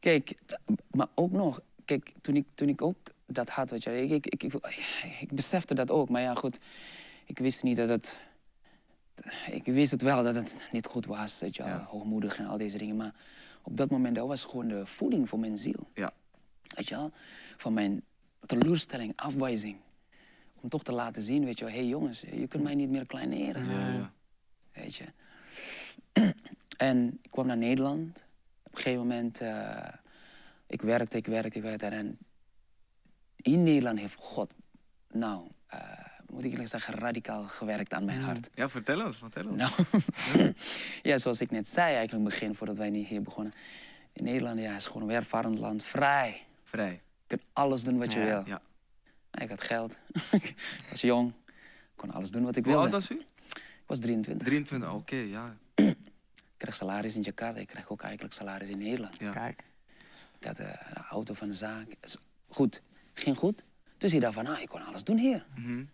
Speaker 3: Kijk, maar ook nog... Kijk, toen ik, toen ik ook dat had, weet je, ik, ik, ik, ik, ik besefte dat ook. Maar ja, goed, ik wist niet dat het... Ik wist het wel dat het niet goed was, weet je. Hoogmoedig en al deze dingen. Maar op dat moment, dat was gewoon de voeding voor mijn ziel.
Speaker 1: Ja.
Speaker 3: Weet je wel? Van mijn teleurstelling, afwijzing. Om toch te laten zien, weet je wel. Hé hey jongens, je kunt mij niet meer kleineren.
Speaker 1: Ja, ja.
Speaker 3: Weet je. (clears throat) en ik kwam naar Nederland. Op een gegeven moment, eh, ik werkte, ik werkte, ik werkte. En in Nederland heeft God, nou, eh, moet ik eerlijk zeggen, radicaal gewerkt aan mijn
Speaker 2: Mm.
Speaker 3: hart.
Speaker 1: Ja, vertel ons, vertel ons.
Speaker 3: Nou, (laughs) ja, zoals ik net zei eigenlijk in het begin, voordat wij hier begonnen. In Nederland, ja, is gewoon een welvarend land, vrij.
Speaker 1: Vrij.
Speaker 3: Je kunt alles doen wat je
Speaker 2: Ja,
Speaker 3: wil.
Speaker 1: ja.
Speaker 3: Ik had geld, (laughs) ik was jong, ik kon alles doen wat ik
Speaker 1: Hoe
Speaker 3: wilde.
Speaker 1: oud was u?
Speaker 3: Ik was 23.
Speaker 1: 23, oké, ja. (clears throat)
Speaker 3: Ik kreeg salaris in Jakarta, ik kreeg ook eigenlijk salaris in Nederland.
Speaker 1: Ja.
Speaker 2: Kijk.
Speaker 3: Ik had eh, een auto van de zaak. Is Goed, ging goed. Dus ik dacht van, nou, ik kon alles doen hier.
Speaker 1: Mhm.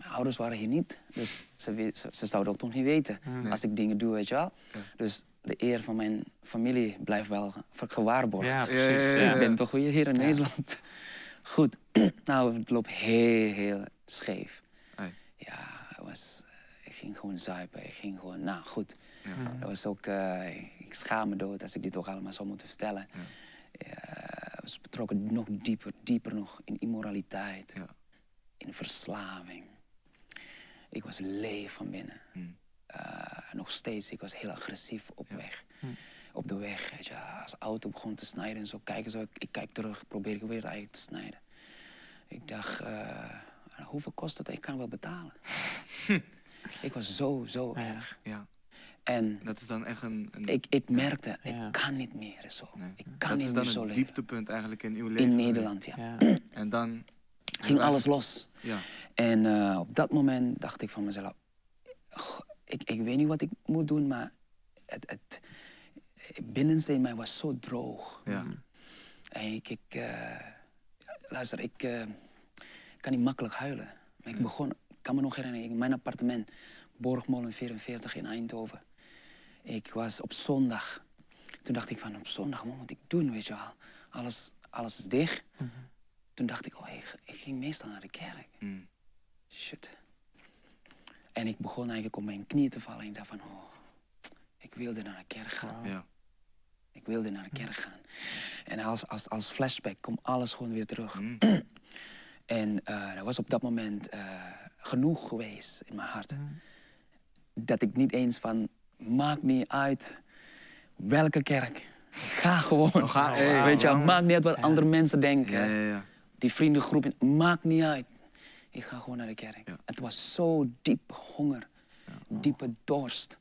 Speaker 3: Mijn ouders waren hier niet, dus ze, ze, ze zouden ook toch niet weten.
Speaker 1: Nee.
Speaker 3: als ik dingen doe, weet je wel.
Speaker 1: Ja.
Speaker 3: Dus de eer van mijn familie blijft wel ge- gewaarborgd.
Speaker 2: Ja, precies.
Speaker 1: ja, ja,
Speaker 2: ja.
Speaker 3: Ik ben toch weer hier in
Speaker 2: Ja.
Speaker 3: Nederland. (laughs) Goed, (clears throat) nou, het loopt heel, heel scheef. Ja, het was, ik ging gewoon zuipen. Ik ging gewoon, nou goed.
Speaker 1: Ja.
Speaker 3: Dat was ook, eh, ik schaam me dood als ik dit ook allemaal zou moeten vertellen. Ik was betrokken nog dieper, dieper nog in immoraliteit,
Speaker 1: Ja.
Speaker 3: in verslaving. Ik was leeg van binnen.
Speaker 1: Mm.
Speaker 3: Eh, nog steeds, ik was heel agressief op
Speaker 1: Ja.
Speaker 3: weg.
Speaker 2: Hm.
Speaker 3: Op de weg, weet je, als de auto begon te snijden en zo, kijken zo, ik, ik kijk terug, probeer ik weer eigenlijk te snijden. Ik dacht, eh, "Nou, hoeveel kost het? Ik kan wel betalen. (laughs) ik was zo, zo
Speaker 2: Ja.
Speaker 3: erg.
Speaker 1: Ja,
Speaker 3: En
Speaker 1: dat is dan echt een... een
Speaker 3: ik, ik merkte,
Speaker 2: Ja.
Speaker 3: ik kan niet meer zo.
Speaker 1: nee.
Speaker 3: Ik kan
Speaker 1: dat
Speaker 3: niet
Speaker 1: is
Speaker 3: meer
Speaker 1: dan
Speaker 3: zo
Speaker 1: een
Speaker 3: leven.
Speaker 1: dieptepunt eigenlijk in uw leven.
Speaker 3: In. Nederland, ja.
Speaker 2: Ja. (clears throat)
Speaker 1: En dan...
Speaker 3: Ging alles los.
Speaker 1: Ja,
Speaker 3: En eh, op dat moment dacht ik van mezelf, "Goh, ik, ik weet niet wat ik moet doen, maar het, het binnenste in mij was zo droog.
Speaker 1: ja.
Speaker 3: En ik, ik eh, luister, ik eh, kan niet makkelijk huilen. Maar ik begon, ik kan me nog herinneren, in mijn appartement, Borgmolen 44 in Eindhoven. Ik was op zondag. Toen dacht ik van, op zondag, wat moet ik doen, weet je wel? Alles, alles is dicht. Toen dacht ik, oh, ik, ik ging meestal naar de kerk.
Speaker 1: Mm.
Speaker 3: Shit. En ik begon eigenlijk op mijn knieën te vallen. En ik dacht van, oh, ik wilde naar de kerk gaan.
Speaker 1: Ja.
Speaker 3: Ik wilde naar de kerk gaan. En als, als, als flashback komt alles gewoon weer terug.
Speaker 1: Mm. (clears throat)
Speaker 3: En eh er was op dat moment eh, genoeg geweest in mijn hart. Dat ik niet eens van, maakt niet uit welke kerk. Ga gewoon.
Speaker 1: Oh, ga- hey, (laughs)
Speaker 3: Weet je,
Speaker 2: wauw.
Speaker 3: maakt niet uit wat andere mensen denken.
Speaker 1: Ja, ja, ja.
Speaker 3: Die vriendengroep, maakt niet uit. Ik ga gewoon naar de kerk.
Speaker 1: Ja.
Speaker 3: Het was zo diep honger, diepe dorst,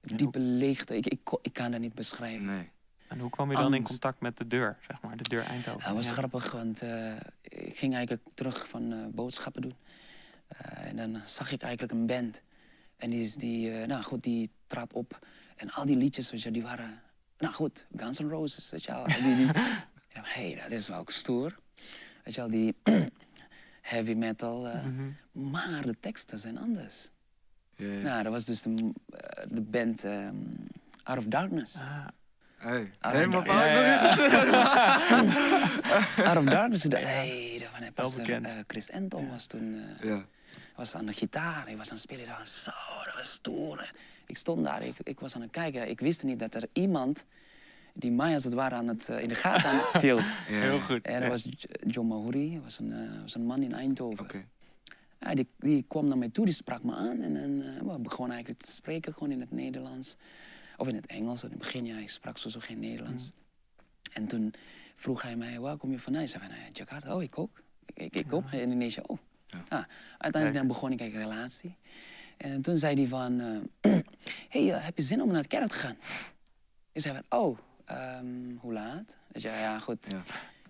Speaker 3: diepe leegte. Ik, ik, kan dat niet beschrijven.
Speaker 1: Nee.
Speaker 2: En hoe kwam je dan in contact met de deur, zeg maar, de deur Eindhoven?
Speaker 3: Dat was
Speaker 2: Ja.
Speaker 3: grappig, want eh, ik ging eigenlijk terug van eh, boodschappen doen. Eh, en dan zag ik eigenlijk een band. En die, die, eh, nou goed, die trad op. En al die liedjes, weet je, die waren, nou goed, Guns N' Roses, weet je wel. Die, die, ik dacht, hé, hey, dat is wel stoer. Weet je wel, die (clears throat) heavy metal. eh,
Speaker 2: Mhm.
Speaker 3: Maar de teksten zijn anders. Nou, dat was dus de, eh, de band ehm, Out of Darkness.
Speaker 2: Ah,
Speaker 1: Hey. Hey, maar
Speaker 3: ja. (laughs) Out of Darkness, dacht, hey,
Speaker 2: Wel
Speaker 3: pastor,
Speaker 2: bekend.
Speaker 3: eh, Chris Anton was toen... eh, was aan de gitaar, hij was aan het spelen. Ik dacht, zo, dat was stoer. Ik stond daar, ik, ik was aan het kijken. Ik wist niet dat er iemand die mij als het ware aan het, eh, in de gaten aan hield. (laughs)
Speaker 1: Ja.
Speaker 2: Heel goed.
Speaker 3: En
Speaker 2: Ja.
Speaker 3: dat was John Mahuri, was een, eh, was een man in Eindhoven.
Speaker 1: Oké.
Speaker 3: Ja, die, die kwam naar mij toe, die sprak me aan. En, en eh, we begonnen eigenlijk te spreken, gewoon in het Nederlands. Of in het Engels. In het begin, ja, ik sprak sowieso geen Nederlands. En toen vroeg hij mij, waar kom je vandaan? Ik zei van, eh, Jakarta. Oh, ik ook. Ik, ik, ook. Indonesië, oh.
Speaker 1: Ja.
Speaker 3: Ja, uiteindelijk dan begon ik eigenlijk een relatie. En toen zei hij van, (clears throat) hey, heb je zin om naar de kerk te gaan? Ik zei van, oh, ehm, hoe laat? Dus ja, ja, goed.
Speaker 1: Ja.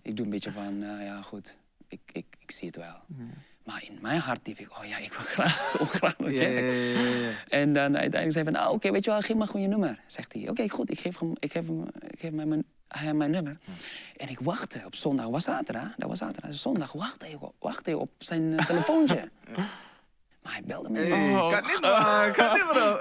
Speaker 3: Ik doe een beetje van, eh, ja, goed. Ik, ik, ik zie het wel. Maar in mijn hart diep ik, oh ja, ik wil graag (laughs) zo graag naar kerk. En dan uiteindelijk zei hij van, nou oké, weet je wel, geef me gewoon je nummer. Zegt hij, oké, goed, ik geef hem, ik geef hem, ik geef hem mijn, mijn nummer. En ik wachtte op zondag, was zaterdag, dat was zaterdag, zondag wachtte ik, wachtte ik op zijn eh, telefoontje. (laughs) Maar hij belde me
Speaker 1: Hey,
Speaker 3: niet.
Speaker 2: Oh.
Speaker 1: kan niet, man. Kan niet, bro.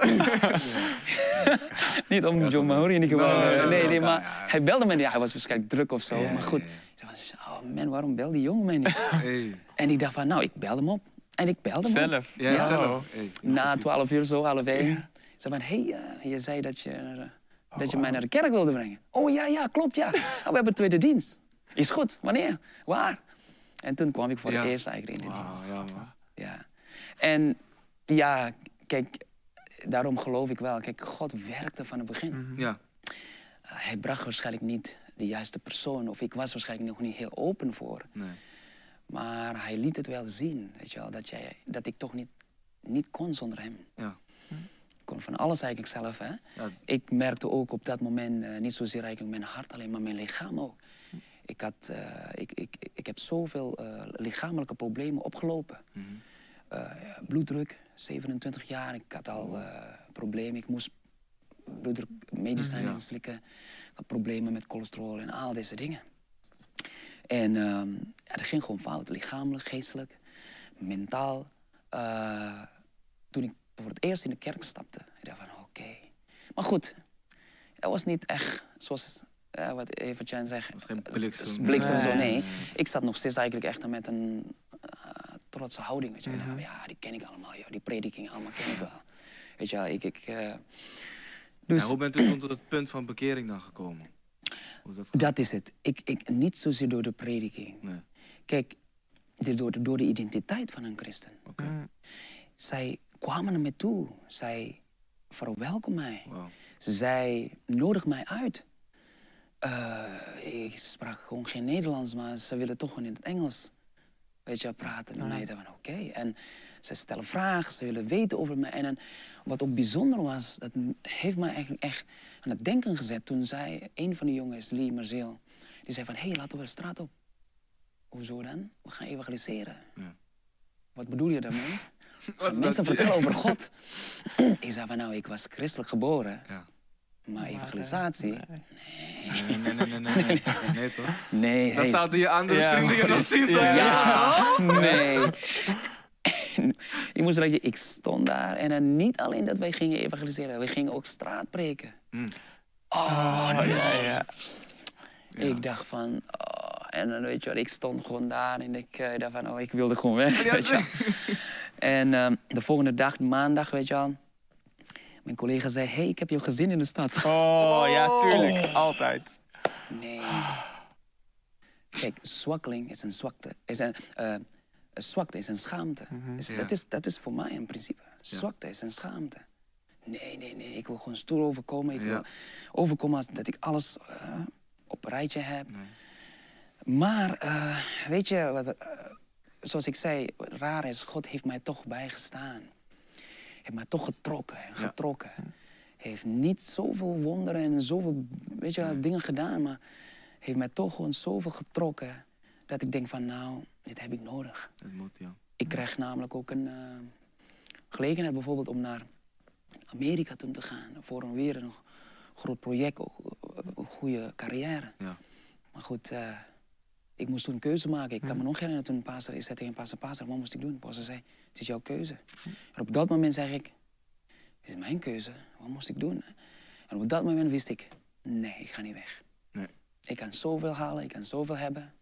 Speaker 3: Niet om John Maori in ieder geval.
Speaker 1: Nee,
Speaker 3: eh,
Speaker 1: nee,
Speaker 3: nee,
Speaker 1: nee,
Speaker 3: nee, maar
Speaker 1: ja.
Speaker 3: hij belde me niet. Hij was waarschijnlijk druk of zo,
Speaker 1: Ja,
Speaker 3: maar goed.
Speaker 1: ja,
Speaker 3: dacht, oh man, waarom belde die jongen mij niet?
Speaker 1: Hey.
Speaker 3: en ik dacht van, nou, ik belde hem op. En ik belde hem op.
Speaker 2: Zelf.
Speaker 1: Ja,
Speaker 3: Ja.
Speaker 1: zelf. Hey.
Speaker 3: Na twaalf uur zo, half één. Ik zei van, hé, hey, eh, je zei dat je, eh, dat je mij naar de kerk wilde brengen. Oh ja, ja, klopt, ja. (laughs) Oh, we hebben tweede dienst. Is goed, wanneer? Waar? En toen kwam ik voor
Speaker 1: Ja.
Speaker 3: het eerst eigenlijk in de dienst.
Speaker 1: Ja.
Speaker 3: Ja. En ja, kijk, daarom geloof ik wel. Kijk, God werkte van het begin.
Speaker 2: Mhm.
Speaker 1: Ja.
Speaker 3: Hij bracht waarschijnlijk niet de juiste persoon. Of ik was waarschijnlijk nog niet heel open voor.
Speaker 1: Nee.
Speaker 3: Maar hij liet het wel zien, weet je wel. Dat, jij, dat ik toch niet, niet kon zonder hem.
Speaker 1: Ja.
Speaker 3: Ik kon van alles eigenlijk zelf, hè.
Speaker 1: Ja.
Speaker 3: Ik merkte ook op dat moment eh, niet zozeer eigenlijk mijn hart alleen, maar mijn lichaam ook. Ik, had, eh, ik, ik, ik heb zoveel eh, lichamelijke problemen opgelopen.
Speaker 1: Mhm.
Speaker 3: Bloeddruk, 27 jaar. Ik had al eh, problemen. Ik moest bloeddrukmedicijnen
Speaker 1: Ja.
Speaker 3: inslikken. Ik had problemen met cholesterol en al deze dingen. En ehm ja, dat ging gewoon fout. Lichamelijk, geestelijk, mentaal. Eh, toen ik voor het eerst in de kerk stapte, ik dacht van oké. Maar goed, dat was niet echt zoals eh, wat Eva-Chan zegt.
Speaker 1: was geen
Speaker 3: eh,
Speaker 1: bliksem.
Speaker 3: bliksem zo,
Speaker 2: Nee.
Speaker 3: Ik zat nog steeds eigenlijk echt met een eh, trotse houding. Weet je. Nou, ja, die ken ik allemaal. Ja, die predikingen allemaal ken ik wel. Weet je wel, ik... ik eh, dus
Speaker 1: Ja, hoe bent u tot het punt van bekering dan gekomen? Hoe is dat
Speaker 3: is het. Ik, ik, niet zozeer door de prediking.
Speaker 1: Nee.
Speaker 3: Kijk, door de, door de identiteit van een christen.
Speaker 1: Oké.
Speaker 2: Mhm.
Speaker 3: Zij kwamen naar mij toe. Zij verwelkomen mij.
Speaker 1: Wauw.
Speaker 3: Zij nodigt mij uit. Eh, ik sprak gewoon geen Nederlands, maar ze willen toch gewoon in het Engels. Weet je, wel, praten met
Speaker 2: Ja.
Speaker 3: mij. Van, oké. En ze stellen vragen, ze willen weten over mij. En dan, wat ook bijzonder was, dat heeft mij eigenlijk echt aan het denken gezet. Toen zei een van de jongens, Lee Marzeel, die zei van, hé, hey, laten we de straat op. Hoezo dan? We gaan evangeliseren.
Speaker 1: Ja.
Speaker 3: Wat bedoel je daarmee? (laughs) Mensen
Speaker 1: dat?
Speaker 3: vertellen over God. (clears throat) ik zei van, nou, ik was christelijk geboren.
Speaker 1: Ja.
Speaker 3: Maar evangelisatie?
Speaker 2: nee.
Speaker 1: Nee, nee, nee, nee, nee, (laughs) nee. Nee, toch?
Speaker 3: Nee,
Speaker 1: Dan
Speaker 3: hey,
Speaker 1: zouden je andere
Speaker 2: Ja,
Speaker 1: vrienden nog zien, toch?
Speaker 2: Ja.
Speaker 3: Ja, nee. je moest dat je, ik stond daar en dan niet alleen dat wij gingen evangeliseren, we gingen ook straat preken.
Speaker 1: Hm.
Speaker 3: Oh,
Speaker 2: Oh, ja, ja.
Speaker 1: Ja.
Speaker 3: Ik dacht van, oh, en dan weet je wat, ik stond gewoon daar en ik eh, dacht van, oh, ik wilde gewoon weg.
Speaker 1: Ja,
Speaker 3: weet je wel. (laughs) En ehm, de volgende dag, maandag, weet je wel, mijn collega zei, hey, ik heb jou gezien in de stad.
Speaker 2: Oh, ja, tuurlijk. Altijd.
Speaker 3: Nee. Kijk, zwakkeling is een zwakte. Is een, eh, een zwakte is een schaamte.
Speaker 2: Mhm.
Speaker 3: Is-
Speaker 1: Ja.
Speaker 3: dat, is, dat is voor mij een principe. Zwakte is een schaamte. Nee, nee, nee. Ik wil gewoon stoer overkomen. Ik
Speaker 1: Ja.
Speaker 3: wil overkomen als dat ik alles eh, op een rijtje heb.
Speaker 1: Nee.
Speaker 3: Maar, eh, weet je, wat, eh, zoals ik zei, raar is, God heeft mij toch bijgestaan. Heeft mij toch getrokken en
Speaker 1: Ja.
Speaker 3: getrokken. Heeft niet zoveel wonderen en zoveel weet je, wel, dingen gedaan, maar heeft mij toch gewoon zoveel getrokken. Dat ik denk van, nou, dit heb ik nodig.
Speaker 1: Dat moet, ja.
Speaker 3: Ik krijg namelijk ook een eh, gelegenheid bijvoorbeeld om naar Amerika toe te gaan. Voor een weer een groot project, ook eh, een goede carrière.
Speaker 1: Ja.
Speaker 3: Maar goed, eh, ik moest toen een keuze maken. Ik kan me nog herinneren toen pastor, ik zei tegen pastor, pastor, wat moest ik doen? Pastor zei, het is jouw keuze. En op dat moment zeg ik, het is mijn keuze, wat moest ik doen? En op dat moment wist ik, nee, ik ga niet weg.
Speaker 1: Nee.
Speaker 3: Ik kan zoveel halen, ik kan zoveel hebben.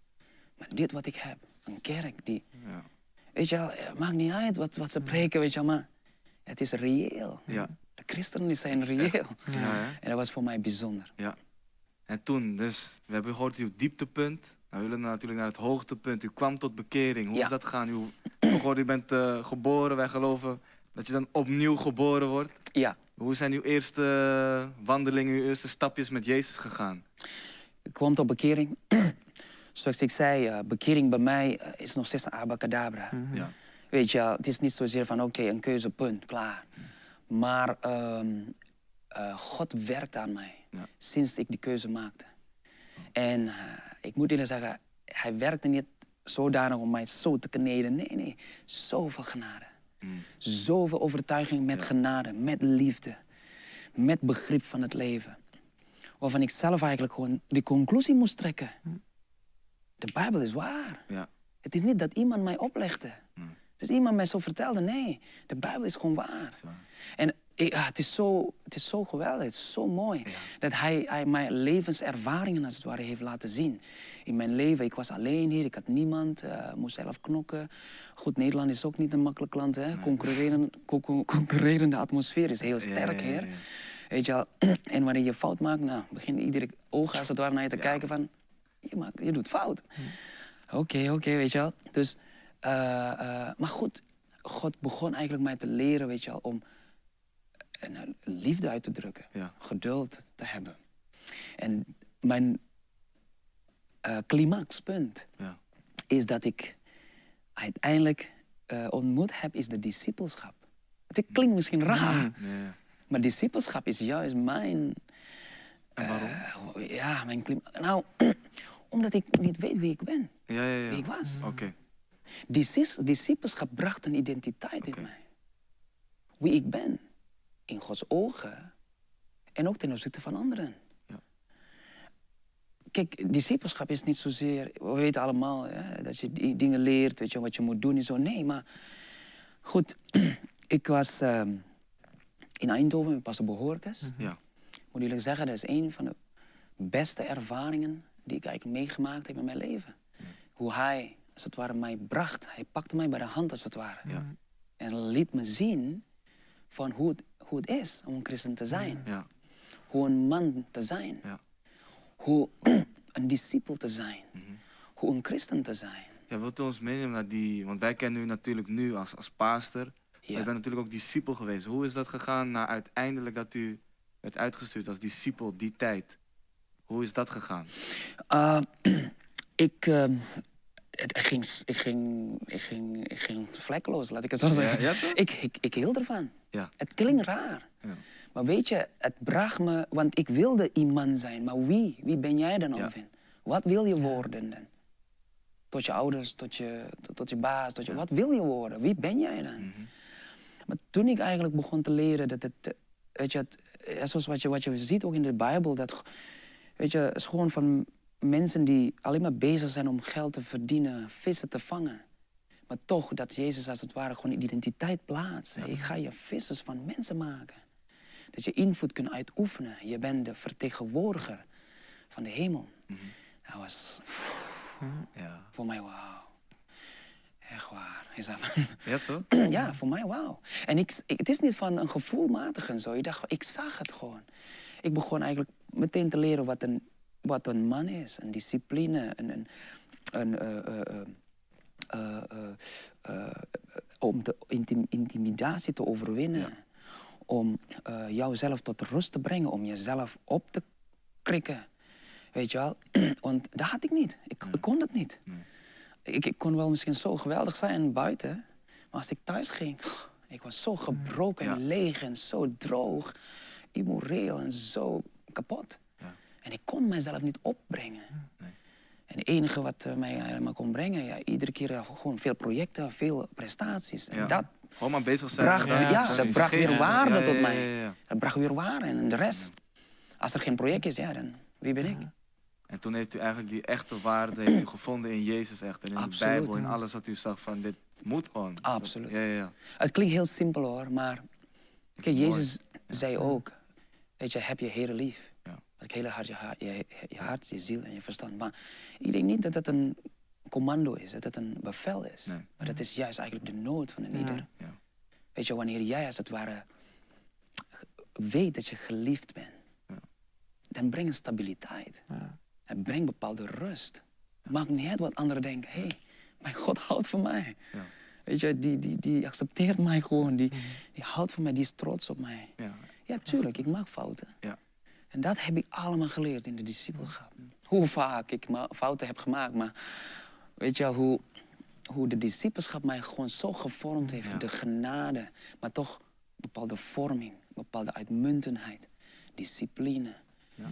Speaker 3: Maar dit wat ik heb, een kerk die
Speaker 1: Ja.
Speaker 3: Weet je wel, het maakt niet uit wat, wat ze preken, weet je wel, maar het is reëel.
Speaker 1: Ja.
Speaker 3: De christenen zijn
Speaker 1: is
Speaker 3: reëel.
Speaker 1: Ja?
Speaker 3: En dat was voor mij bijzonder.
Speaker 1: En toen, dus, we hebben gehoord uw dieptepunt. Nou, we willen natuurlijk naar het hoogtepunt. U kwam tot bekering. Hoe
Speaker 3: Ja.
Speaker 1: is dat gaan? U, u bent eh, geboren. Wij geloven dat je dan opnieuw geboren wordt.
Speaker 3: Ja,
Speaker 1: Hoe zijn uw eerste wandelingen, uw eerste stapjes met Jezus gegaan?
Speaker 3: ik kwam tot bekering. (clears throat) Zoals ik zei, eh, bekering bij mij eh, is nog steeds een abacadabra.
Speaker 2: Mhm.
Speaker 1: Ja.
Speaker 3: Weet je, het is niet zozeer van oké, een keuze, punt, klaar. Maar ehm, eh, God werkt aan mij
Speaker 1: Ja.
Speaker 3: sinds ik die keuze maakte. En eh, ik moet eerlijk zeggen, hij werkte niet zodanig om mij zo te kneden. Nee, nee, zoveel genade.
Speaker 1: Mm.
Speaker 3: Zoveel overtuiging met
Speaker 1: Ja.
Speaker 3: genade, met liefde, met begrip van het leven. Waarvan ik zelf eigenlijk gewoon die conclusie moest trekken. De Bijbel is waar.
Speaker 1: Ja.
Speaker 3: Het is niet dat iemand mij oplegde.
Speaker 1: Mm.
Speaker 3: Dus iemand mij zo vertelde. Nee, de Bijbel is gewoon waar.
Speaker 1: Is waar.
Speaker 3: En ik- ah, het, is zo, het is zo geweldig, het is zo mooi.
Speaker 1: Ja.
Speaker 3: Dat hij, hij mij levenservaringen als het ware heeft laten zien. In mijn leven, ik was alleen hier, ik had niemand, eh, moest zelf knokken. Goed, Nederland is ook niet een makkelijk land. Hè? Concurreren, co- co- concurrerende atmosfeer is heel sterk,
Speaker 1: Ja, ja, ja,
Speaker 3: hier.
Speaker 1: ja.
Speaker 3: Weet je wel? (clears throat) En wanneer je fout maakt, nou, begint iedere oog als het ware naar je te
Speaker 1: Ja.
Speaker 3: kijken van... Je, maakt, je doet fout. Oké, oké, weet je wel. Dus, eh, eh, maar goed, God begon eigenlijk mij te leren, weet je wel, om eh, nou, liefde uit te drukken.
Speaker 1: Ja.
Speaker 3: Geduld te hebben. En mijn eh, climaxpunt
Speaker 1: Ja.
Speaker 3: is dat ik uiteindelijk eh, ontmoet heb, is de discipelschap. Het klinkt misschien raar.
Speaker 1: Ja, ja.
Speaker 3: maar discipelschap is juist mijn...
Speaker 1: En waarom?
Speaker 3: eh, ja, mijn klimaat. Nou, (clears throat) omdat ik niet weet wie ik ben,
Speaker 1: Ja, ja, ja.
Speaker 3: wie ik was.
Speaker 1: Oké.
Speaker 3: Discipelschap bracht een identiteit in mij. Wie ik ben. In Gods ogen. En ook ten opzichte van anderen.
Speaker 1: Ja.
Speaker 3: Kijk, discipelschap is niet zozeer... We weten allemaal hè, dat je die dingen leert, weet je, wat je moet doen en zo. Nee, maar... Goed, (clears throat) ik was ehm, in Eindhoven met Pastor Behorkes.
Speaker 1: Ja.
Speaker 3: Ik moet eerlijk zeggen, dat is een van de beste ervaringen die ik eigenlijk meegemaakt heb in mijn leven. Hoe hij, als het ware, mij bracht. Hij pakte mij bij de hand, als het ware.
Speaker 1: Ja.
Speaker 3: En liet me zien van hoe het, hoe het is om een christen te zijn.
Speaker 1: Ja.
Speaker 3: Hoe een man te zijn.
Speaker 1: Ja.
Speaker 3: Hoe (clears throat) een discipel te zijn.
Speaker 1: Mhm.
Speaker 3: Hoe een christen te zijn.
Speaker 1: Ja, wilt u ons meenemen naar die... Want wij kennen u natuurlijk nu als, als. Maar
Speaker 3: Ja.
Speaker 1: u bent natuurlijk ook discipel geweest. Hoe is dat gegaan na uiteindelijk dat u werd uitgestuurd als discipel die tijd? Hoe is dat gegaan?
Speaker 3: Uh, (clears throat) ik, uh, het, ging, ik, ging, ik, ging, ik ging vlekkeloos, laat ik het zo zeggen.
Speaker 1: ja,
Speaker 3: ik, ik, ik hield ervan.
Speaker 1: Ja.
Speaker 3: Het klinkt raar.
Speaker 1: Ja.
Speaker 3: Maar weet je, het bracht me, want ik wilde iemand zijn. Maar wie? Wie ben jij dan,
Speaker 1: Ja.
Speaker 3: Alvin? Wat wil je worden dan? Tot je ouders, tot je, tot, tot je baas, tot je, wat wil je worden? Wie ben jij dan?
Speaker 1: Mhm.
Speaker 3: Maar toen ik eigenlijk begon te leren dat het, weet je, het, eh, zoals wat je, wat je ziet ook in de Bijbel, dat, weet je, het is gewoon van mensen die alleen maar bezig zijn om geld te verdienen, vissen te vangen. Maar toch dat Jezus als het ware gewoon een identiteit plaatst. Ik ga je vissers van mensen maken. Dat je invloed kunt uitoefenen. Je bent de vertegenwoordiger van de hemel.
Speaker 1: Mhm.
Speaker 3: Dat was
Speaker 1: Ja.
Speaker 3: voor mij wauw. Echt waar. Is dat
Speaker 1: ja, toch? (clears throat)
Speaker 3: ja, voor mij wauw. En ik, ik- het is niet van een gevoelmatig en zo. Ik, dacht, ik zag het gewoon. Ik begon eigenlijk meteen te leren wat een, wat een man is. Een discipline, een, een, een, eh, eh, eh, om de intim- intimidatie te overwinnen. Om eh, jouzelf tot rust te brengen, om jezelf op te krikken. Weet je wel? (clears throat) Want dat had ik niet. Ik, ik kon dat niet.
Speaker 1: Nee.
Speaker 3: Ik, ik kon wel misschien zo geweldig zijn buiten, maar als ik thuis ging, (sighs) ik was zo gebroken en leeg en zo droog, immoreel en zo kapot.
Speaker 1: Ja.
Speaker 3: En ik kon mezelf niet opbrengen.
Speaker 1: Nee.
Speaker 3: En het enige wat eh, mij helemaal kon brengen, ja, iedere keer gewoon veel projecten, veel prestaties. En
Speaker 1: Ja.
Speaker 3: dat,
Speaker 1: Gewoon maar bezig zijn.
Speaker 3: bracht,
Speaker 2: Ja,
Speaker 3: dat bracht weer waarde
Speaker 1: Ja, ja,
Speaker 3: tot mij. Dat bracht weer waarde en de rest. Als er geen project is, ja, dan wie ben ik?
Speaker 1: En toen heeft u eigenlijk die echte waarde heeft u (clears throat) gevonden in Jezus echt. En in
Speaker 3: Absoluut,
Speaker 1: de Bijbel, in
Speaker 3: ja.
Speaker 1: alles wat u zag van dit moet gewoon.
Speaker 3: Absoluut.
Speaker 1: Ja, ja, ja.
Speaker 3: Het klinkt heel simpel hoor, maar kijk,
Speaker 1: Mooi.
Speaker 3: Jezus zei ook, weet je, heb je Heer lief. Het hele hart, je, je, je hart, je ziel en je verstand. Maar ik denk niet dat het een commando is, dat het een bevel is.
Speaker 1: Nee.
Speaker 3: Maar dat is juist eigenlijk de nood van een
Speaker 2: Ja.
Speaker 3: ieder.
Speaker 1: Ja.
Speaker 3: Weet je, wanneer jij als het ware weet dat je geliefd bent,
Speaker 1: Ja.
Speaker 3: dan brengt het stabiliteit.
Speaker 2: Ja.
Speaker 3: Het brengt bepaalde rust. Maakt niet uit wat anderen denken. Hé, hey, mijn God houdt van mij.
Speaker 1: Ja.
Speaker 3: Weet je, die, die, die accepteert mij gewoon. Die, die houdt van mij, die is trots op mij.
Speaker 1: Ja.
Speaker 3: Ja, tuurlijk, ik maak fouten.
Speaker 1: Ja.
Speaker 3: En dat heb ik allemaal geleerd in de discipelschap. Hoe vaak ik fouten heb gemaakt, maar weet je wel, hoe, hoe de discipelschap mij gewoon zo gevormd heeft.
Speaker 1: Ja.
Speaker 3: De genade, maar toch bepaalde vorming, bepaalde uitmuntendheid, discipline.
Speaker 1: Ja.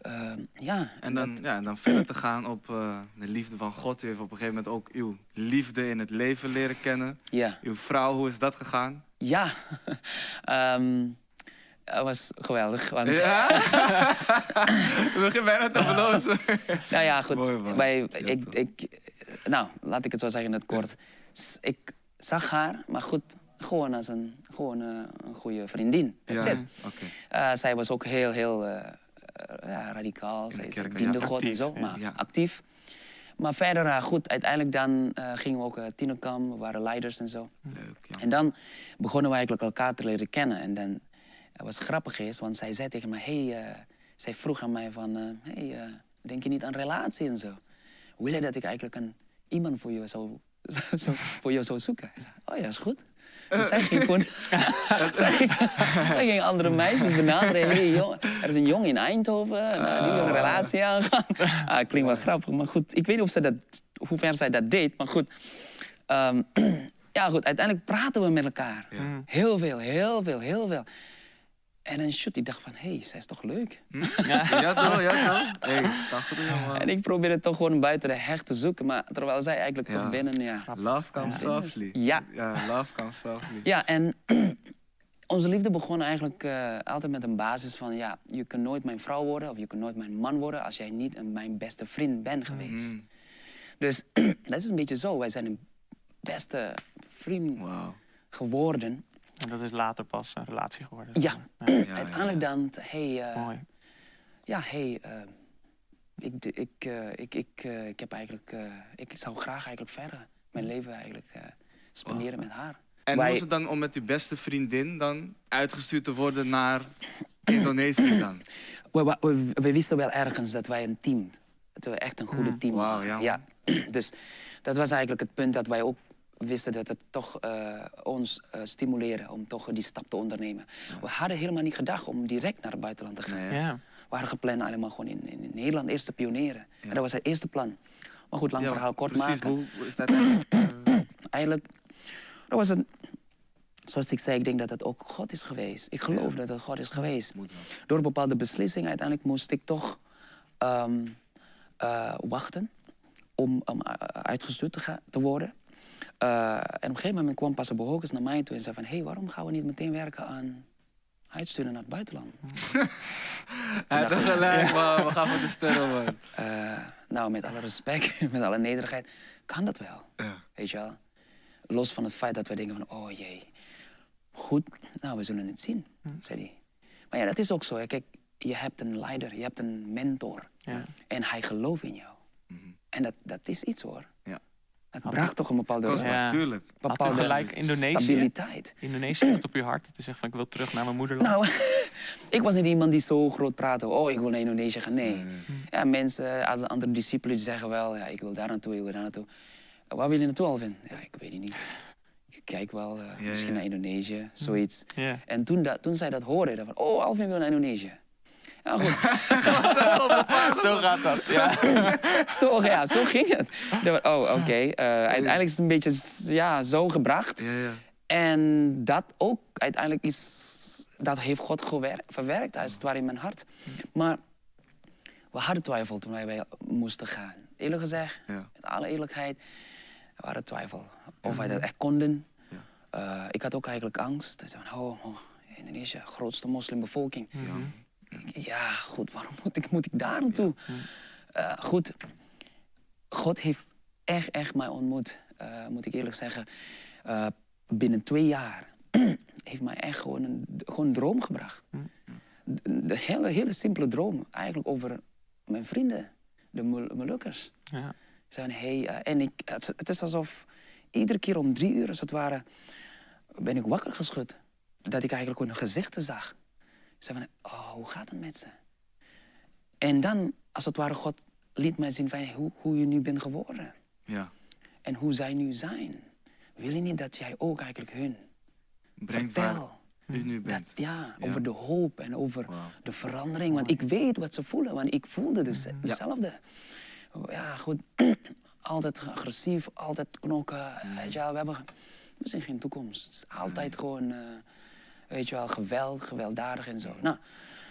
Speaker 3: Ehm, ja,
Speaker 1: En dan, ja, en dan verder te gaan op eh, de liefde van God. U heeft op een gegeven moment ook uw liefde in het leven leren kennen.
Speaker 3: ja.
Speaker 1: Uw vrouw, hoe is dat gegaan?
Speaker 3: Ja, (laughs) Ehm dat was geweldig. Want,
Speaker 1: Ja? (laughs) We beginnen bijna te verlozen. (laughs)
Speaker 3: Nou ja, goed.
Speaker 1: Mooi.
Speaker 3: Wij, ik, ik, nou, laat ik het zo zeggen in het kort. Ik zag haar, maar goed, gewoon als een, gewoon, eh, een goede vriendin.
Speaker 1: Ja.
Speaker 3: it.
Speaker 1: Oké.
Speaker 3: Eh, zij was ook heel, heel eh, eh, ja, radicaal. Zij,
Speaker 1: kerk,
Speaker 3: diende
Speaker 1: ja.
Speaker 3: God en zo, maar
Speaker 1: Ja.
Speaker 3: actief. Maar verder, eh, goed, uiteindelijk dan eh, gingen we ook uh, tienerkamp, we waren leiders en zo.
Speaker 1: Leuk, ja.
Speaker 3: En dan begonnen we eigenlijk elkaar te leren kennen. En dan het was grappig is, want zij zei tegen mij, hey, eh, zij vroeg aan mij van, eh, hey, eh, denk je niet aan relatie en zo? Wil je dat ik eigenlijk een, iemand voor jou zou, (laughs) zo, voor jou zou zoeken? Ik zei, oh ja, is goed. Dus zij ging gewoon, (laughs) (laughs) zij, ging, zij ging andere meisjes benaderen. Hey, er is een jongen in Eindhoven, en, eh, die wil een relatie aangaan. Ah, klinkt wel grappig, maar goed. Ik weet niet of zij dat, hoe ver zij dat deed, maar goed. Ehm, (clears throat) ja, goed, uiteindelijk praten we met elkaar.
Speaker 1: Ja.
Speaker 3: Heel veel, heel veel, heel veel. En dan shoot, ik dacht van, hé, hey, zij is toch leuk? (laughs)
Speaker 1: Ja, toch, ja, toch. Hey.
Speaker 3: En ik probeerde toch gewoon buiten de heg te zoeken, maar terwijl zij eigenlijk
Speaker 1: Ja.
Speaker 3: toch binnen, ja.
Speaker 1: Love comes
Speaker 3: Ja.
Speaker 1: softly.
Speaker 3: Ja.
Speaker 1: Ja, love comes softly.
Speaker 3: Ja, en (clears throat) onze liefde begon eigenlijk eh, altijd met een basis van, ja, je kunt nooit mijn vrouw worden of je kunt nooit mijn man worden als jij niet een, mijn beste vriend bent geweest.
Speaker 1: Mm,
Speaker 3: Dus (clears throat) dat is een beetje zo, wij zijn een beste vriend geworden.
Speaker 2: En dat is later pas een relatie geworden.
Speaker 3: Ja,
Speaker 1: Ja, (clears throat)
Speaker 3: uiteindelijk
Speaker 1: ja.
Speaker 3: dan, hey, eh,
Speaker 2: Mooi.
Speaker 3: Ja, hey, eh, ik, de- ik, eh, ik, ik, eh, ik heb eigenlijk, eh, ik zou graag eigenlijk verder mijn leven eigenlijk eh, spenderen met haar.
Speaker 1: En
Speaker 3: Wij-
Speaker 1: hoe is het dan om met uw beste vriendin dan uitgestuurd te worden naar (clears throat) Indonesië dan? (clears throat)
Speaker 3: We, we, we- we wisten wel ergens dat wij een team, dat we echt een goede
Speaker 2: Mm.
Speaker 3: team waren.
Speaker 1: ja,
Speaker 3: Dus dat was eigenlijk het punt dat wij ook wisten dat het toch eh, ons eh stimuleerde om toch die stap te ondernemen. We hadden helemaal niet gedacht om direct naar het buitenland te gaan.
Speaker 1: Nee,
Speaker 2: Ja.
Speaker 3: We hadden gepland allemaal gewoon in, in Nederland eerst te pioneren. En dat was het eerste plan. Maar goed, lang verhaal kort
Speaker 1: precies,
Speaker 3: maken.
Speaker 1: Hoe, hoe is dat eigenlijk? eh, (clears throat)
Speaker 3: Eigenlijk, dat was een... Zoals ik zei, ik denk dat het ook God is geweest. Ik geloof dat het God is geweest. Door bepaalde beslissingen uiteindelijk moest ik toch ehm, eh, wachten om, uitgestuurd te, gaan, te worden. Eh, en op een gegeven moment kwam Pastor Bohokus naar mij toe en zei van... hé, hey, waarom gaan we niet meteen werken aan uitsturen naar het buitenland? (laughs)
Speaker 1: Hij had gelijk, man. We gaan voor de sterren, man. (laughs)
Speaker 3: Eh, nou, met alle respect, (laughs) met alle nederigheid, kan dat wel.
Speaker 1: Ja.
Speaker 3: Weet je wel? Los van het feit dat we denken van, oh jee. Goed, nou, we zullen het zien, zei hij. Maar ja, dat is ook zo. Hè. Kijk, je hebt een leider, je hebt een mentor.
Speaker 2: Ja.
Speaker 3: En hij gelooft in jou.
Speaker 1: Mhm.
Speaker 3: En dat, dat is iets hoor. Het bracht toch een bepaalde,
Speaker 1: Kost
Speaker 2: Ja. Had
Speaker 3: bepaalde
Speaker 2: gelijk Indonesië?
Speaker 3: stabiliteit.
Speaker 2: Indonesië had op je hart. Dat u zegt van ik wil terug naar mijn moederland.
Speaker 3: Nou, (laughs) ik was niet iemand die zo groot praatte. Oh, ik wil naar Indonesië gaan. Nee. Ja, mensen, andere discipelen die zeggen wel, ja, ik wil daar naartoe, ik wil daar naartoe. Eh, Waar wil je naartoe, Alvin? Ja, ik weet het niet. Ik kijk wel, eh,
Speaker 1: Ja,
Speaker 3: misschien
Speaker 1: ja.
Speaker 3: naar Indonesië, zoiets.
Speaker 2: Ja.
Speaker 3: En toen, dat, toen zij dat hoorden, dan van, oh, Alvin wil naar Indonesië. Goed. (laughs)
Speaker 2: Zo gaat dat. Ja. (laughs)
Speaker 3: zo, ja, zo ging het. Oh, oké. Eh, uiteindelijk is het een beetje ja, zo gebracht.
Speaker 1: Ja, ja.
Speaker 3: En dat ook uiteindelijk is, dat heeft God verwerkt, als het ware in mijn hart. Maar we hadden twijfel toen wij bij moesten gaan. Eerlijk gezegd,
Speaker 1: Ja.
Speaker 3: met alle eerlijkheid, we hadden twijfel of wij dat echt konden. Eh, ik had ook eigenlijk angst. Ik zei oh, oh, Indonesië, grootste moslimbevolking. Ja, goed, waarom moet ik, moet ik daar naartoe? Eh, goed, God heeft echt, echt mij ontmoet, eh, moet ik eerlijk zeggen. Eh, binnen twee jaar (clears throat) heeft mij echt gewoon een, gewoon een droom gebracht. De, de hele, hele simpele droom, eigenlijk over mijn vrienden, de Mol- Molukkers.
Speaker 2: Ja.
Speaker 3: Hey, en ik, het, het is alsof iedere keer om drie uur, als het ware, ben ik wakker geschud. Dat ik eigenlijk hun gezichten zag. Zei van, oh, hoe gaat het met ze? En dan, als het ware, God liet mij zien van, hoe, hoe je nu bent geworden.
Speaker 1: Ja.
Speaker 3: En hoe zij nu zijn. Wil je niet dat jij ook eigenlijk hun
Speaker 1: Brengt waar
Speaker 3: vertel?
Speaker 1: u nu
Speaker 3: Dat,
Speaker 1: bent.
Speaker 3: ja,
Speaker 1: Ja.
Speaker 3: over de hoop en over de verandering. Want ik weet wat ze voelen, want ik voelde dus hetzelfde. Ja, goed. (clears throat) altijd agressief, altijd knokken. Je wel, we hebben we zien geen toekomst. Het is altijd gewoon, eh, weet je wel, geweld, gewelddadig en zo. Nou,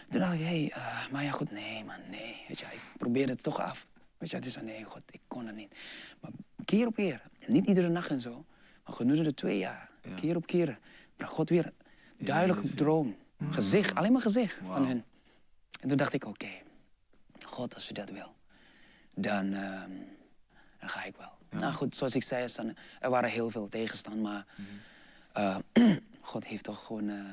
Speaker 3: toen dacht ik, hé, hey, eh, maar ja goed, nee man, nee. Weet je, ik probeerde het toch af. Weet je, het is zo, nee, god, ik kon het niet. Maar keer op keer, niet iedere nacht en zo, maar gedurende twee jaar,
Speaker 1: Ja.
Speaker 3: keer op keer, bracht God weer duidelijk droom. Gezicht, alleen maar gezicht van hun. En toen dacht ik, oké, God, als u dat wil, dan, ehm, dan ga ik wel. Nou goed, zoals ik zei, er er waren heel veel tegenstand, maar eh, (clears throat) God heeft toch gewoon eh,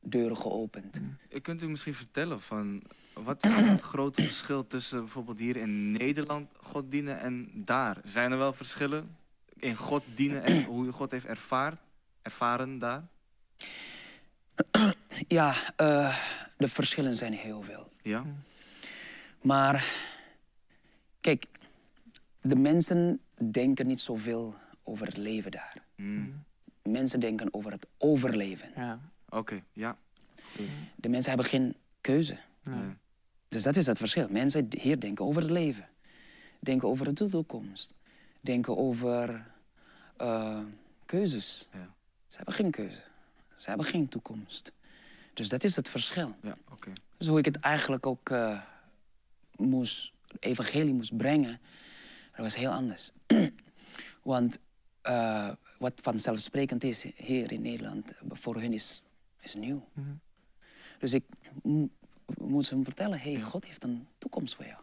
Speaker 3: deuren geopend.
Speaker 1: Eh, Kunt u misschien vertellen van wat is het (clears throat) grote verschil tussen bijvoorbeeld hier in Nederland God dienen en daar? Zijn er wel verschillen in God dienen en hoe u God heeft ervaard, ervaren daar? (clears throat)
Speaker 3: Ja, eh, de verschillen zijn heel veel.
Speaker 1: Ja?
Speaker 3: Maar kijk, de mensen denken niet zoveel over het leven daar.
Speaker 1: Mm.
Speaker 3: Mensen denken over het overleven.
Speaker 2: Ja.
Speaker 1: Oké, ja.
Speaker 3: De mensen hebben geen keuze.
Speaker 1: Nee.
Speaker 3: Dus dat is het verschil. Mensen hier denken over het leven. Denken over de toekomst. Denken over eh, keuzes.
Speaker 1: Ja.
Speaker 3: Ze hebben geen keuze. Ze hebben geen toekomst. Dus dat is het verschil.
Speaker 1: Ja, oké.
Speaker 3: Dus hoe ik het eigenlijk ook eh, moest, evangelie moest brengen, dat was heel anders. (clears throat) Want eh, wat vanzelfsprekend is hier in Nederland, voor hun is, is nieuw.
Speaker 2: Mhm.
Speaker 3: Dus ik mo- moet ze vertellen, hey, God heeft een toekomst voor jou.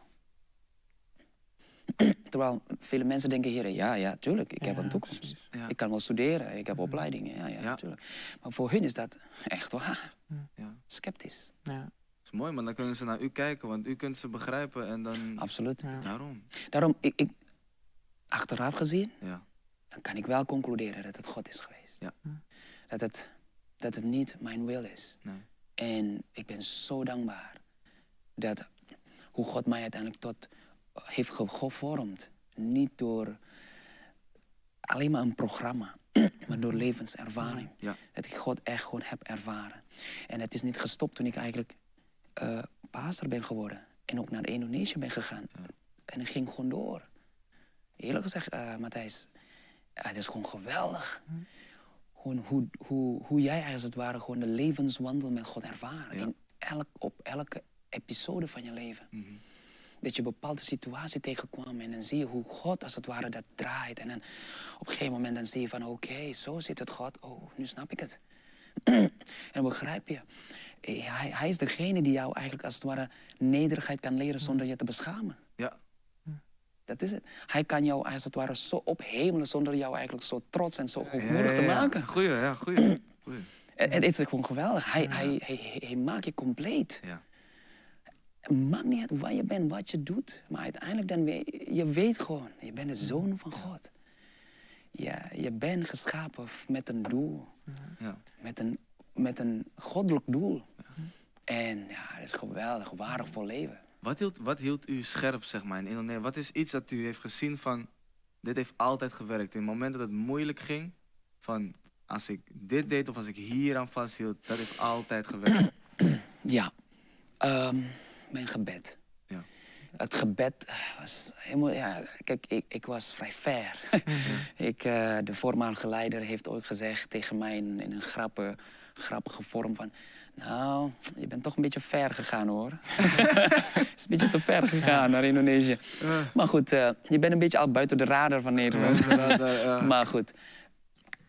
Speaker 3: (clears throat) Terwijl vele mensen denken hier, ja, ja, tuurlijk, ik heb een toekomst.
Speaker 1: Ja.
Speaker 3: Ik kan wel studeren, ik heb opleidingen, ja, ja,
Speaker 1: Ja.
Speaker 3: tuurlijk. Maar voor hun is dat echt waar.
Speaker 1: Ja.
Speaker 3: Sceptisch,
Speaker 2: Ja.
Speaker 1: Dat is mooi, maar dan kunnen ze naar u kijken, want u kunt ze begrijpen en dan...
Speaker 3: absoluut.
Speaker 2: Ja.
Speaker 1: Daarom.
Speaker 3: Daarom, ik, ik, achteraf gezien,
Speaker 1: Ja.
Speaker 3: Dan kan ik wel concluderen dat het God is geweest.
Speaker 1: Ja.
Speaker 3: Dat, het, dat het niet mijn wil is.
Speaker 1: Nee.
Speaker 3: En ik ben zo dankbaar dat hoe God mij uiteindelijk tot heeft ge- gevormd. Niet door alleen maar een programma, (clears throat) maar door levenservaring.
Speaker 1: Ja.
Speaker 3: Dat ik God echt gewoon heb ervaren. En het is niet gestopt toen ik eigenlijk eh pastor ben geworden. En ook naar Indonesië ben gegaan. En ik ging gewoon door. Eerlijk gezegd, eh, Matthijs, ja, het is gewoon geweldig. Gewoon hoe, hoe, hoe jij als het ware gewoon de levenswandel met God ervaren.
Speaker 1: Ja.
Speaker 3: In elk, op elke episode van je leven.
Speaker 1: Mhm.
Speaker 3: Dat je een bepaalde situatie tegenkwam en dan zie je hoe God als het ware dat draait. En dan op een gegeven moment dan zie je van oké, zo zit het God. Oh, nu snap ik het. (clears throat) en begrijp je. eh, Hij, hij is degene die jou eigenlijk als het ware nederigheid kan leren zonder je te beschamen.
Speaker 1: Ja,
Speaker 3: Dat is het. Hij kan jou als het ware zo ophemelen zonder jou eigenlijk zo trots en zo
Speaker 1: ja,
Speaker 3: hoogmoedig
Speaker 1: ja,
Speaker 3: te maken.
Speaker 1: Goeie, ja, goeie. goeie. (clears throat)
Speaker 3: En het is gewoon geweldig. Hij, hij, hij, hij maakt je compleet.
Speaker 1: Ja.
Speaker 3: Het maakt niet uit waar je bent, wat je doet. Maar uiteindelijk dan weet je weet gewoon, je bent de zoon van God. Ja, je bent geschapen met een doel.
Speaker 1: Ja.
Speaker 3: Met een, met een goddelijk doel. En ja, het is geweldig, waardevol leven.
Speaker 1: Wat hield, wat hield u scherp, zeg maar, in Indonesië? Wat is iets dat u heeft gezien van, dit heeft altijd gewerkt. In het moment dat het moeilijk ging, van, als ik dit deed of als ik hier aan vasthield, dat heeft altijd gewerkt.
Speaker 3: Ja, ehm, mijn gebed. Het gebed was helemaal, ja, kijk, ik, ik was vrij ver. (laughs) ik, eh, de voormalige leider heeft ooit gezegd tegen mij in, in een grappige, grappige vorm van... Nou, je bent toch een beetje ver gegaan hoor. (laughs) Het is een beetje te ver gegaan naar Indonesië. Maar goed, eh, je bent een beetje al buiten de radar van Nederland. (laughs) Maar goed.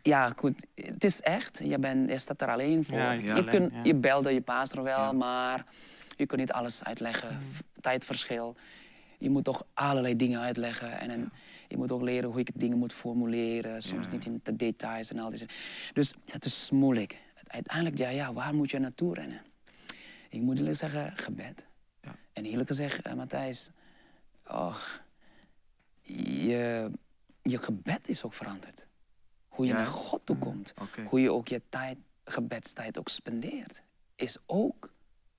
Speaker 3: Ja, goed. Het is echt. Je, bent, je staat er alleen voor.
Speaker 2: Ja,
Speaker 3: je,
Speaker 2: je alleen,
Speaker 3: kunt,
Speaker 2: ja.
Speaker 3: je belde je pastor wel,
Speaker 1: Ja.
Speaker 3: maar je kunt niet alles uitleggen. Tijdverschil. Je moet toch allerlei dingen uitleggen. En, dan je moet ook leren hoe ik dingen moet formuleren. Soms
Speaker 1: Ja.
Speaker 3: niet in de details en al die Dus het is moeilijk. Uiteindelijk, ja, ja, waar moet je naartoe rennen? Ik moet eerlijk zeggen, gebed.
Speaker 1: Ja.
Speaker 3: En eerlijk gezegd, eh, Matthijs, och, je, je gebed is ook veranderd. Hoe je naar? God toe komt.
Speaker 1: Oké.
Speaker 3: Hoe je ook je tijd, gebedstijd ook spendeert. Is ook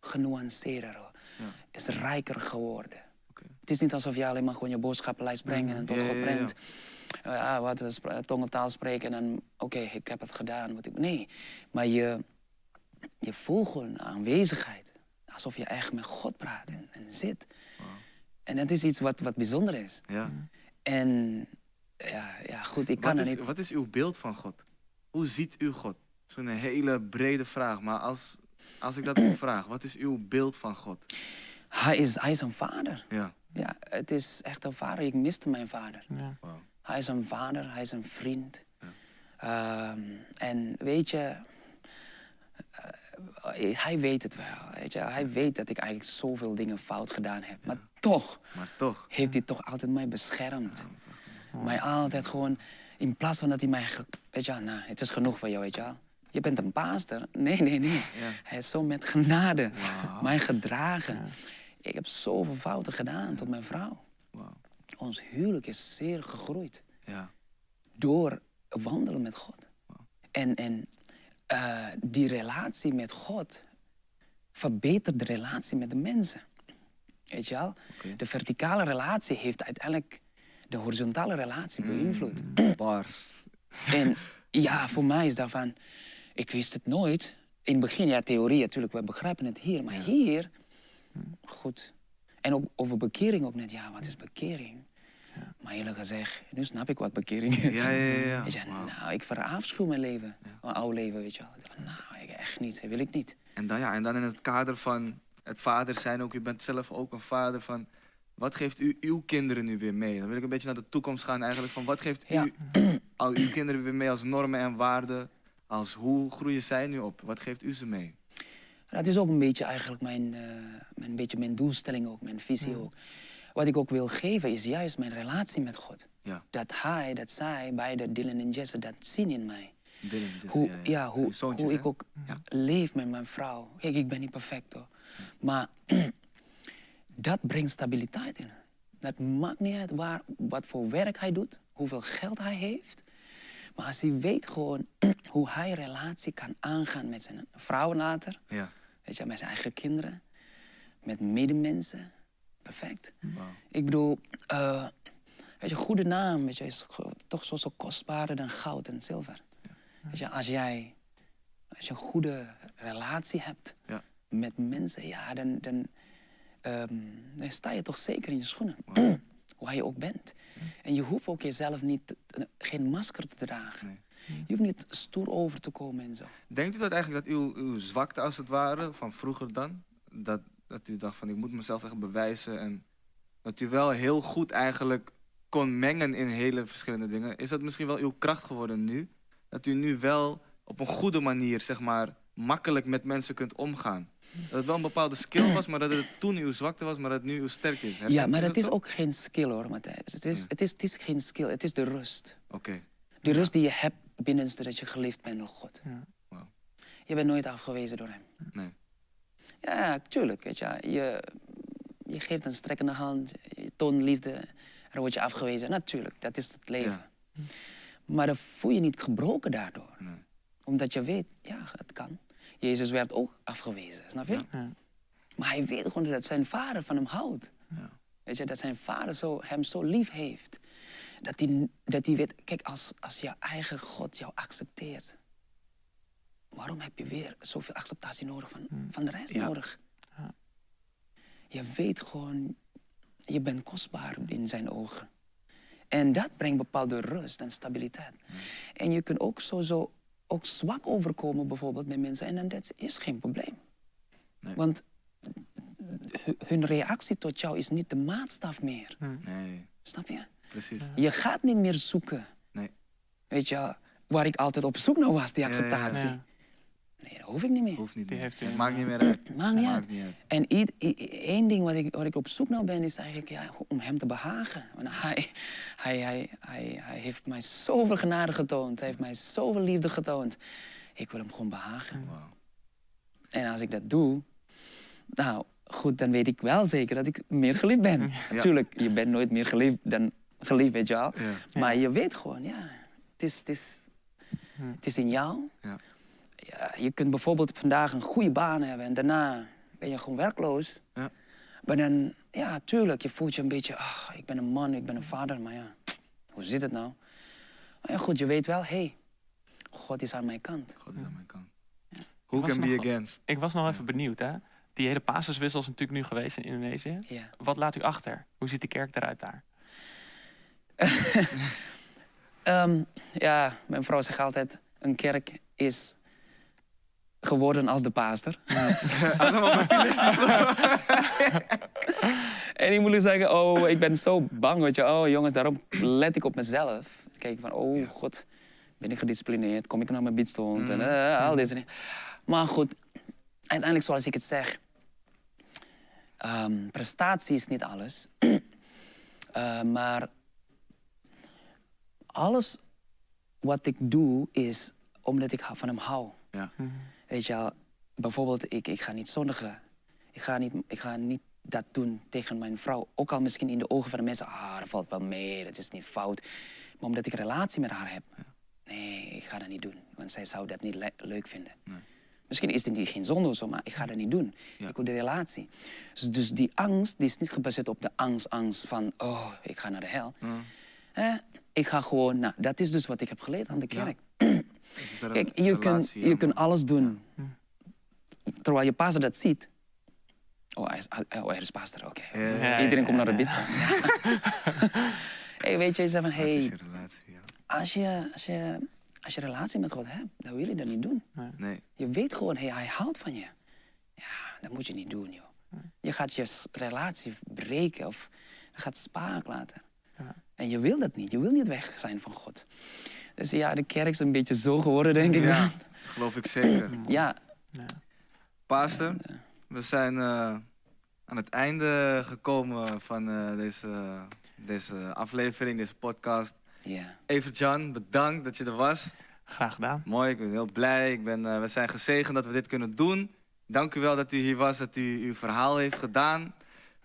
Speaker 3: genuanceerder.
Speaker 1: Ja.
Speaker 3: Is rijker geworden.
Speaker 1: Oké.
Speaker 3: Het is niet alsof je alleen maar gewoon je boodschappenlijst brengt en tot God brengt. Uh, ja, wat is spra- tongentaal spreken en dan, oké, ik heb het gedaan. Wat ik, nee, maar je, je voelt gewoon aanwezigheid. Alsof je echt met God praat en, en zit. En dat is iets wat, wat bijzonder is.
Speaker 1: Ja.
Speaker 3: En ja, ja goed, ik kan
Speaker 1: Wat
Speaker 3: er
Speaker 1: is,
Speaker 3: niet...
Speaker 1: wat is uw beeld van God? Hoe ziet u God? Dat is een hele brede vraag, maar als, als ik dat u (clears throat) vraag, wat is uw beeld van God?
Speaker 3: Hij is, hij is een vader.
Speaker 1: Ja.
Speaker 3: Ja, het is echt een vader. Ik miste mijn vader.
Speaker 2: Ja.
Speaker 3: Hij is een vader, hij is een vriend.
Speaker 1: Ja.
Speaker 3: Ehm, en weet je, eh, hij weet het wel. Weet je? Hij weet dat ik eigenlijk zoveel dingen fout gedaan heb. Maar toch
Speaker 1: Maar toch.
Speaker 3: heeft hij toch altijd mij beschermd. Mij altijd gewoon, in plaats van dat hij mij, weet je nou, het is genoeg voor jou, weet je wel. Je bent een paaster. Nee, nee, nee.
Speaker 1: Ja.
Speaker 3: Hij is zo met genade
Speaker 1: Wauw.
Speaker 3: mij gedragen. Ik heb zoveel fouten gedaan tot mijn vrouw. Ons huwelijk is zeer gegroeid
Speaker 1: Ja.
Speaker 3: door wandelen met God. En, en eh, die relatie met God verbetert de relatie met de mensen. Weet je wel? De verticale relatie heeft uiteindelijk de horizontale relatie beïnvloed.
Speaker 1: Bars.
Speaker 3: En ja, voor mij is daarvan, ik wist het nooit. In het begin, ja, theorie natuurlijk, we begrijpen het hier. Maar hier, goed. En ook over bekering ook net, ja, wat is bekering? Maar eerlijk gezegd, nu snap ik wat bekering is.
Speaker 1: Ja, ja, ja,
Speaker 3: je, nou, ik verafschuw mijn leven. Mijn oude leven, weet je wel. Nou, ik echt niet, dat wil ik niet.
Speaker 1: En dan, ja, en dan in het kader van het vader zijn ook, u bent zelf ook een vader van, wat geeft u uw kinderen nu weer mee? Dan wil ik een beetje naar de toekomst gaan eigenlijk, van wat geeft u al uw kinderen weer mee als normen en waarden? Als hoe groeien zij nu op? Wat geeft u ze mee?
Speaker 3: Dat is ook een beetje eigenlijk mijn, eh, mijn, beetje mijn doelstelling ook, mijn visie ook. Wat ik ook wil geven is juist mijn relatie met God.
Speaker 1: Ja.
Speaker 3: Dat hij, dat zij, beide Dylan en Jesse, dat zien in mij.
Speaker 1: Dylan, Jesse,
Speaker 3: Hoe,
Speaker 1: ja,
Speaker 3: hoe,
Speaker 1: zoontjes,
Speaker 3: ik ook
Speaker 1: Ja.
Speaker 3: leef met mijn vrouw. Kijk, ik ben niet perfect hoor. Maar (clears throat) dat brengt stabiliteit in. Dat maakt niet uit waar, wat voor werk hij doet, hoeveel geld hij heeft. Maar als hij weet gewoon (clears throat) hoe hij relatie kan aangaan met zijn vrouw later,
Speaker 1: Ja.
Speaker 3: weet je, met zijn eigen kinderen, met medemensen, perfect. Ik bedoel, eh weet je, goede naam weet je, is toch zo, zo kostbaarder dan goud en zilver. Weet je, als jij als je een goede relatie hebt
Speaker 1: Ja.
Speaker 3: met mensen, ja, dan, dan, ehm, dan sta je toch zeker in je schoenen. Waar je ook bent. En je hoeft ook jezelf niet, geen masker te dragen.
Speaker 1: Nee.
Speaker 3: Je hoeft niet stoer over te komen en zo.
Speaker 1: Denkt u dat eigenlijk dat uw, uw zwakte als het ware, van vroeger dan, dat, dat u dacht van ik moet mezelf echt bewijzen en dat u wel heel goed eigenlijk kon mengen in hele verschillende dingen. Is dat misschien wel uw kracht geworden nu? Dat u nu wel op een goede manier, zeg maar, makkelijk met mensen kunt omgaan? Dat het wel een bepaalde skill was, maar dat het toen uw zwakte was, maar dat het nu uw sterkte is.
Speaker 3: Ja, maar
Speaker 1: dat
Speaker 3: het is
Speaker 1: zo?
Speaker 3: ook geen skill hoor, Matthijs. Het is,
Speaker 1: Ja.
Speaker 3: het, is, het is geen skill, het is de rust.
Speaker 1: Oké,
Speaker 3: De rust die je hebt binnenste dat je geliefd bent door God.
Speaker 2: Ja.
Speaker 1: Wauw.
Speaker 3: Je bent nooit afgewezen door hem.
Speaker 1: nee.
Speaker 3: Ja, tuurlijk. Weet je, je, je geeft een strekkende hand, je toont liefde, dan word je afgewezen. Natuurlijk, dat is het leven. Maar dan voel je niet gebroken daardoor.
Speaker 1: nee.
Speaker 3: Omdat je weet, ja, het kan. Jezus werd ook afgewezen, snap je?
Speaker 1: Ja.
Speaker 3: Maar hij weet gewoon dat zijn vader van hem houdt.
Speaker 1: Ja.
Speaker 3: Weet je, dat zijn vader zo, hem zo lief heeft. Dat hij, dat hij weet, kijk, als, als je eigen God jou accepteert, waarom heb je weer zoveel acceptatie nodig van, van de rest
Speaker 1: Ja.
Speaker 3: nodig?
Speaker 2: Ja.
Speaker 3: Je weet gewoon, je bent kostbaar in zijn ogen. En dat brengt bepaalde rust en stabiliteit. En je kunt ook sowieso ook zwak overkomen bijvoorbeeld met mensen. En dan dat is geen probleem.
Speaker 1: Nee.
Speaker 3: Want hu- hun reactie tot jou is niet de maatstaf meer.
Speaker 1: Nee,
Speaker 3: Snap je?
Speaker 1: precies.
Speaker 3: Je gaat niet meer zoeken.
Speaker 1: Nee.
Speaker 3: Weet je, waar ik altijd op zoek naar was, die
Speaker 1: Ja, ja, ja.
Speaker 3: acceptatie.
Speaker 2: Ja.
Speaker 3: Nee, dat hoef ik niet meer.
Speaker 1: Hoeft niet
Speaker 2: Die
Speaker 1: meer.
Speaker 2: heeft u
Speaker 1: Het maakt niet meer uit. (clears throat)
Speaker 3: Maakt niet uit.
Speaker 1: Maakt niet uit.
Speaker 3: En i- i- i- één ding wat ik, wat ik op zoek naar ben, is eigenlijk ja, om hem te behagen. Want hij, hij, hij, hij, hij heeft mij zoveel genade getoond. Hij heeft mij zoveel liefde getoond. Ik wil hem gewoon behagen.
Speaker 1: Wauw.
Speaker 3: En als ik dat doe, nou goed, dan weet ik wel zeker dat ik meer geliefd ben. Natuurlijk, je bent nooit meer geliefd dan geliefd, weet je wel.
Speaker 1: Ja.
Speaker 3: Maar je weet gewoon, ja, het is, het is,
Speaker 2: Hm.
Speaker 3: het is in jou.
Speaker 1: Ja.
Speaker 3: Ja, je kunt bijvoorbeeld vandaag een goede baan hebben en daarna ben je gewoon werkloos.
Speaker 1: Ja.
Speaker 3: Maar dan, ja, tuurlijk, je voelt je een beetje, ach, ik ben een man, ik ben een vader, maar ja, hoe zit het nou? Maar ja, goed, je weet wel, hé, hey, God is aan mijn kant.
Speaker 1: God is aan mijn kant. Who
Speaker 2: was
Speaker 1: can be against?
Speaker 2: Ik was nog even benieuwd, hè? Die hele basiswissel is natuurlijk nu geweest in Indonesië.
Speaker 3: Ja.
Speaker 2: Wat laat u achter? Hoe ziet de kerk eruit daar? (laughs)
Speaker 3: Ehm, ja, mijn vrouw zegt altijd, een kerk is geworden als de paaster. (laughs)
Speaker 1: Allemaal. (laughs)
Speaker 3: En ik moet nu zeggen, oh, ik ben zo bang, weet je. Oh, jongens, daarom let ik op mezelf. Kijk van, oh, god, ben ik gedisciplineerd? Kom ik naar mijn biedstond? En eh, al deze dingen. Maar goed, uiteindelijk zoals ik het zeg, ehm, prestatie is niet alles. (clears throat) Eh, maar alles wat ik doe is omdat ik van hem hou.
Speaker 1: Ja.
Speaker 3: Weet je wel, bijvoorbeeld, ik, ik ga niet zondigen. Ik ga niet, ik ga niet dat doen tegen mijn vrouw. Ook al misschien in de ogen van de mensen, ah, dat valt wel mee, dat is niet fout. Maar omdat ik een relatie met haar heb. Nee, ik ga dat niet doen. Want zij zou dat niet le- leuk vinden.
Speaker 1: Nee.
Speaker 3: Misschien is het niet, geen zonde of zo, maar ik ga dat niet doen.
Speaker 1: Ja.
Speaker 3: Ik wil de relatie. Dus, dus die angst, die is niet gebaseerd op de angst, angst van, oh, ik ga naar de hel. Eh, ik ga gewoon, nou, dat is dus wat ik heb geleerd aan de kerk. Kijk, je kunt, je kunt alles doen. Terwijl je pastor dat ziet. Oh, hij is, oh, er is pastor, oké.
Speaker 1: Ja, ja,
Speaker 2: ja,
Speaker 3: Iedereen komt
Speaker 2: ja,
Speaker 3: naar de
Speaker 2: ja.
Speaker 3: bid. (laughs) hey, weet je, je zegt van, hey,
Speaker 1: je relatie, ja.
Speaker 3: als je, als, je, als je relatie met God hebt, dan wil je dat niet doen.
Speaker 1: Nee.
Speaker 3: Je weet gewoon, hey, hij houdt van je. Ja, dat moet je niet doen, joh. Je gaat je relatie breken of je gaat spaak laten.
Speaker 2: Ja.
Speaker 3: En je wil dat niet. Je wil niet weg zijn van God. Dus ja, de kerk is een beetje zo geworden, denk ik
Speaker 1: Ja,
Speaker 3: dan. (laughs)
Speaker 1: geloof ik zeker.
Speaker 3: Ja,
Speaker 2: Ja.
Speaker 1: Pastor, we zijn eh, aan het einde gekomen van eh, deze, deze aflevering, deze podcast.
Speaker 3: ja.
Speaker 1: Evert-Jan, bedankt dat je er was.
Speaker 2: Graag gedaan.
Speaker 1: Mooi, ik ben heel blij. Ik ben, eh, we zijn gezegend dat we dit kunnen doen. Dank u wel dat u hier was, dat u uw verhaal heeft gedaan.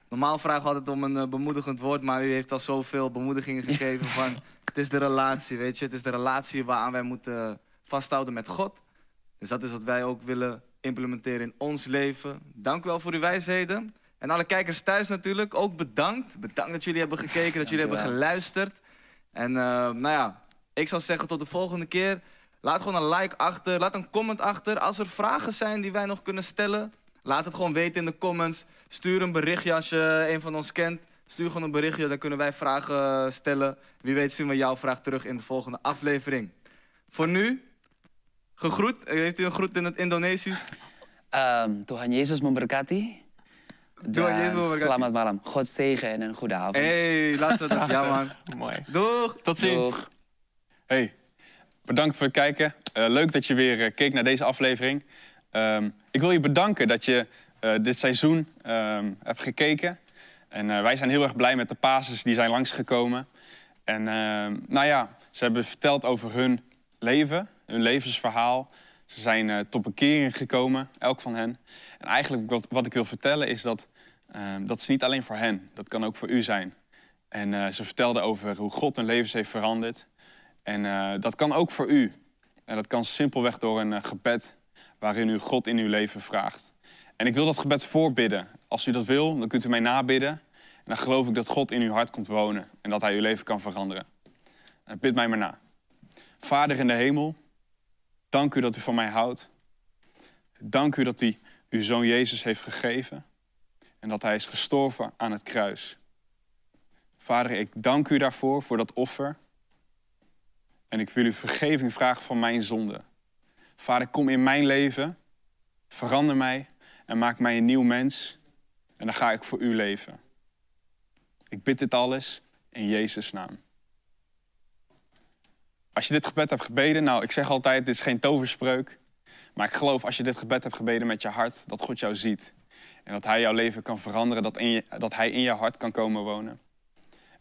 Speaker 1: Normaal vragen we altijd om een bemoedigend woord, maar u heeft al zoveel bemoedigingen (laughs) gegeven van... Het is de relatie, weet je. Het is de relatie waaraan wij moeten vasthouden met God. Dus dat is wat wij ook willen implementeren in ons leven. Dank u wel voor uw wijsheden. En alle kijkers thuis natuurlijk, ook bedankt. Bedankt dat jullie hebben gekeken, dat jullie hebben geluisterd. En eh, nou ja, ik zou zeggen tot de volgende keer. Laat gewoon een like achter, laat een comment achter. Als er vragen zijn die wij nog kunnen stellen, laat het gewoon weten in de comments. Stuur een berichtje als je een van ons kent. Stuur gewoon een berichtje, dan kunnen wij vragen eh, stellen. Wie weet zien we jouw vraag terug in de volgende aflevering. Voor nu, gegroet. Heeft u een groet in het Indonesisch?
Speaker 3: Ehm, Tuhan Yesus memberkati.
Speaker 1: Tuhan Yesus memberkati.
Speaker 3: Selamat malam. God zegen en een goede avond.
Speaker 1: hey, laten we dat. Ja (laughs) man.
Speaker 2: Mooi.
Speaker 1: Doeg!
Speaker 2: Tot ziens.
Speaker 3: Doeg.
Speaker 4: Hey, bedankt voor het kijken. Eh, leuk dat je weer eh, keek naar deze aflevering. Ehm, ik wil je bedanken dat je eh, dit seizoen ehm, hebt gekeken. En eh, wij zijn heel erg blij met de pases die zijn langsgekomen. En ehm, nou ja, ze hebben verteld over hun leven, hun levensverhaal. Ze zijn eh, tot bekering gekomen, elk van hen. En eigenlijk wat, wat ik wil vertellen is dat ehm, dat is niet alleen voor hen. Dat kan ook voor u zijn. En eh, ze vertelden over hoe God hun levens heeft veranderd. En dat kan ook voor u. En dat kan simpelweg door een gebed waarin u God in uw leven vraagt. En ik wil dat gebed voorbidden. Als u dat wil, dan kunt u mij nabidden. En dan geloof ik dat God in uw hart komt wonen en dat hij uw leven kan veranderen. Eh, bid mij maar na. Vader in de hemel, dank u dat u van mij houdt. Dank u dat u uw zoon Jezus heeft gegeven en dat hij is gestorven aan het kruis. Vader, ik dank u daarvoor, voor dat offer. En ik wil u vergeving vragen van mijn zonde. Vader, kom in mijn leven, verander mij en maak mij een nieuw mens. En dan ga ik voor u leven. Ik bid dit alles in Jezus' naam. Als je dit gebed hebt gebeden, nou, ik zeg altijd, dit is geen toverspreuk. Maar ik geloof als je dit gebed hebt gebeden met je hart, dat God jou ziet. En dat Hij jouw leven kan veranderen, dat, in dat Hij in je hart kan komen wonen.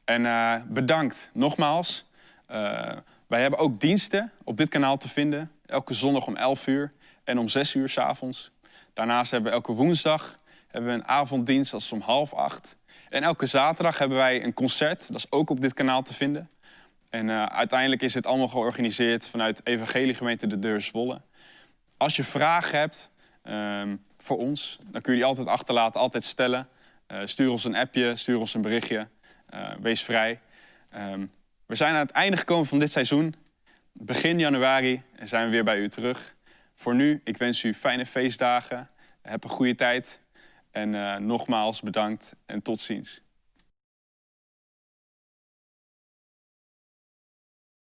Speaker 4: En eh, bedankt nogmaals. Eh, wij hebben ook diensten op dit kanaal te vinden. Elke zondag om 11 uur en om 6 uur s avonds. Daarnaast hebben we elke woensdag hebben we een avonddienst, is om half acht. En elke zaterdag hebben wij een concert, dat is ook op dit kanaal te vinden. En eh, uiteindelijk is dit allemaal georganiseerd vanuit Evangeliegemeente De Deur Zwolle. Als je vragen hebt ehm, voor ons, dan kun je die altijd achterlaten, altijd stellen. Eh, stuur ons een appje, stuur ons een berichtje. Eh, wees vrij. Ehm, we zijn aan het einde gekomen van dit seizoen. Begin januari zijn we weer bij u terug. Voor nu, ik wens u fijne feestdagen. Heb een goede tijd. En eh, nogmaals bedankt en tot ziens.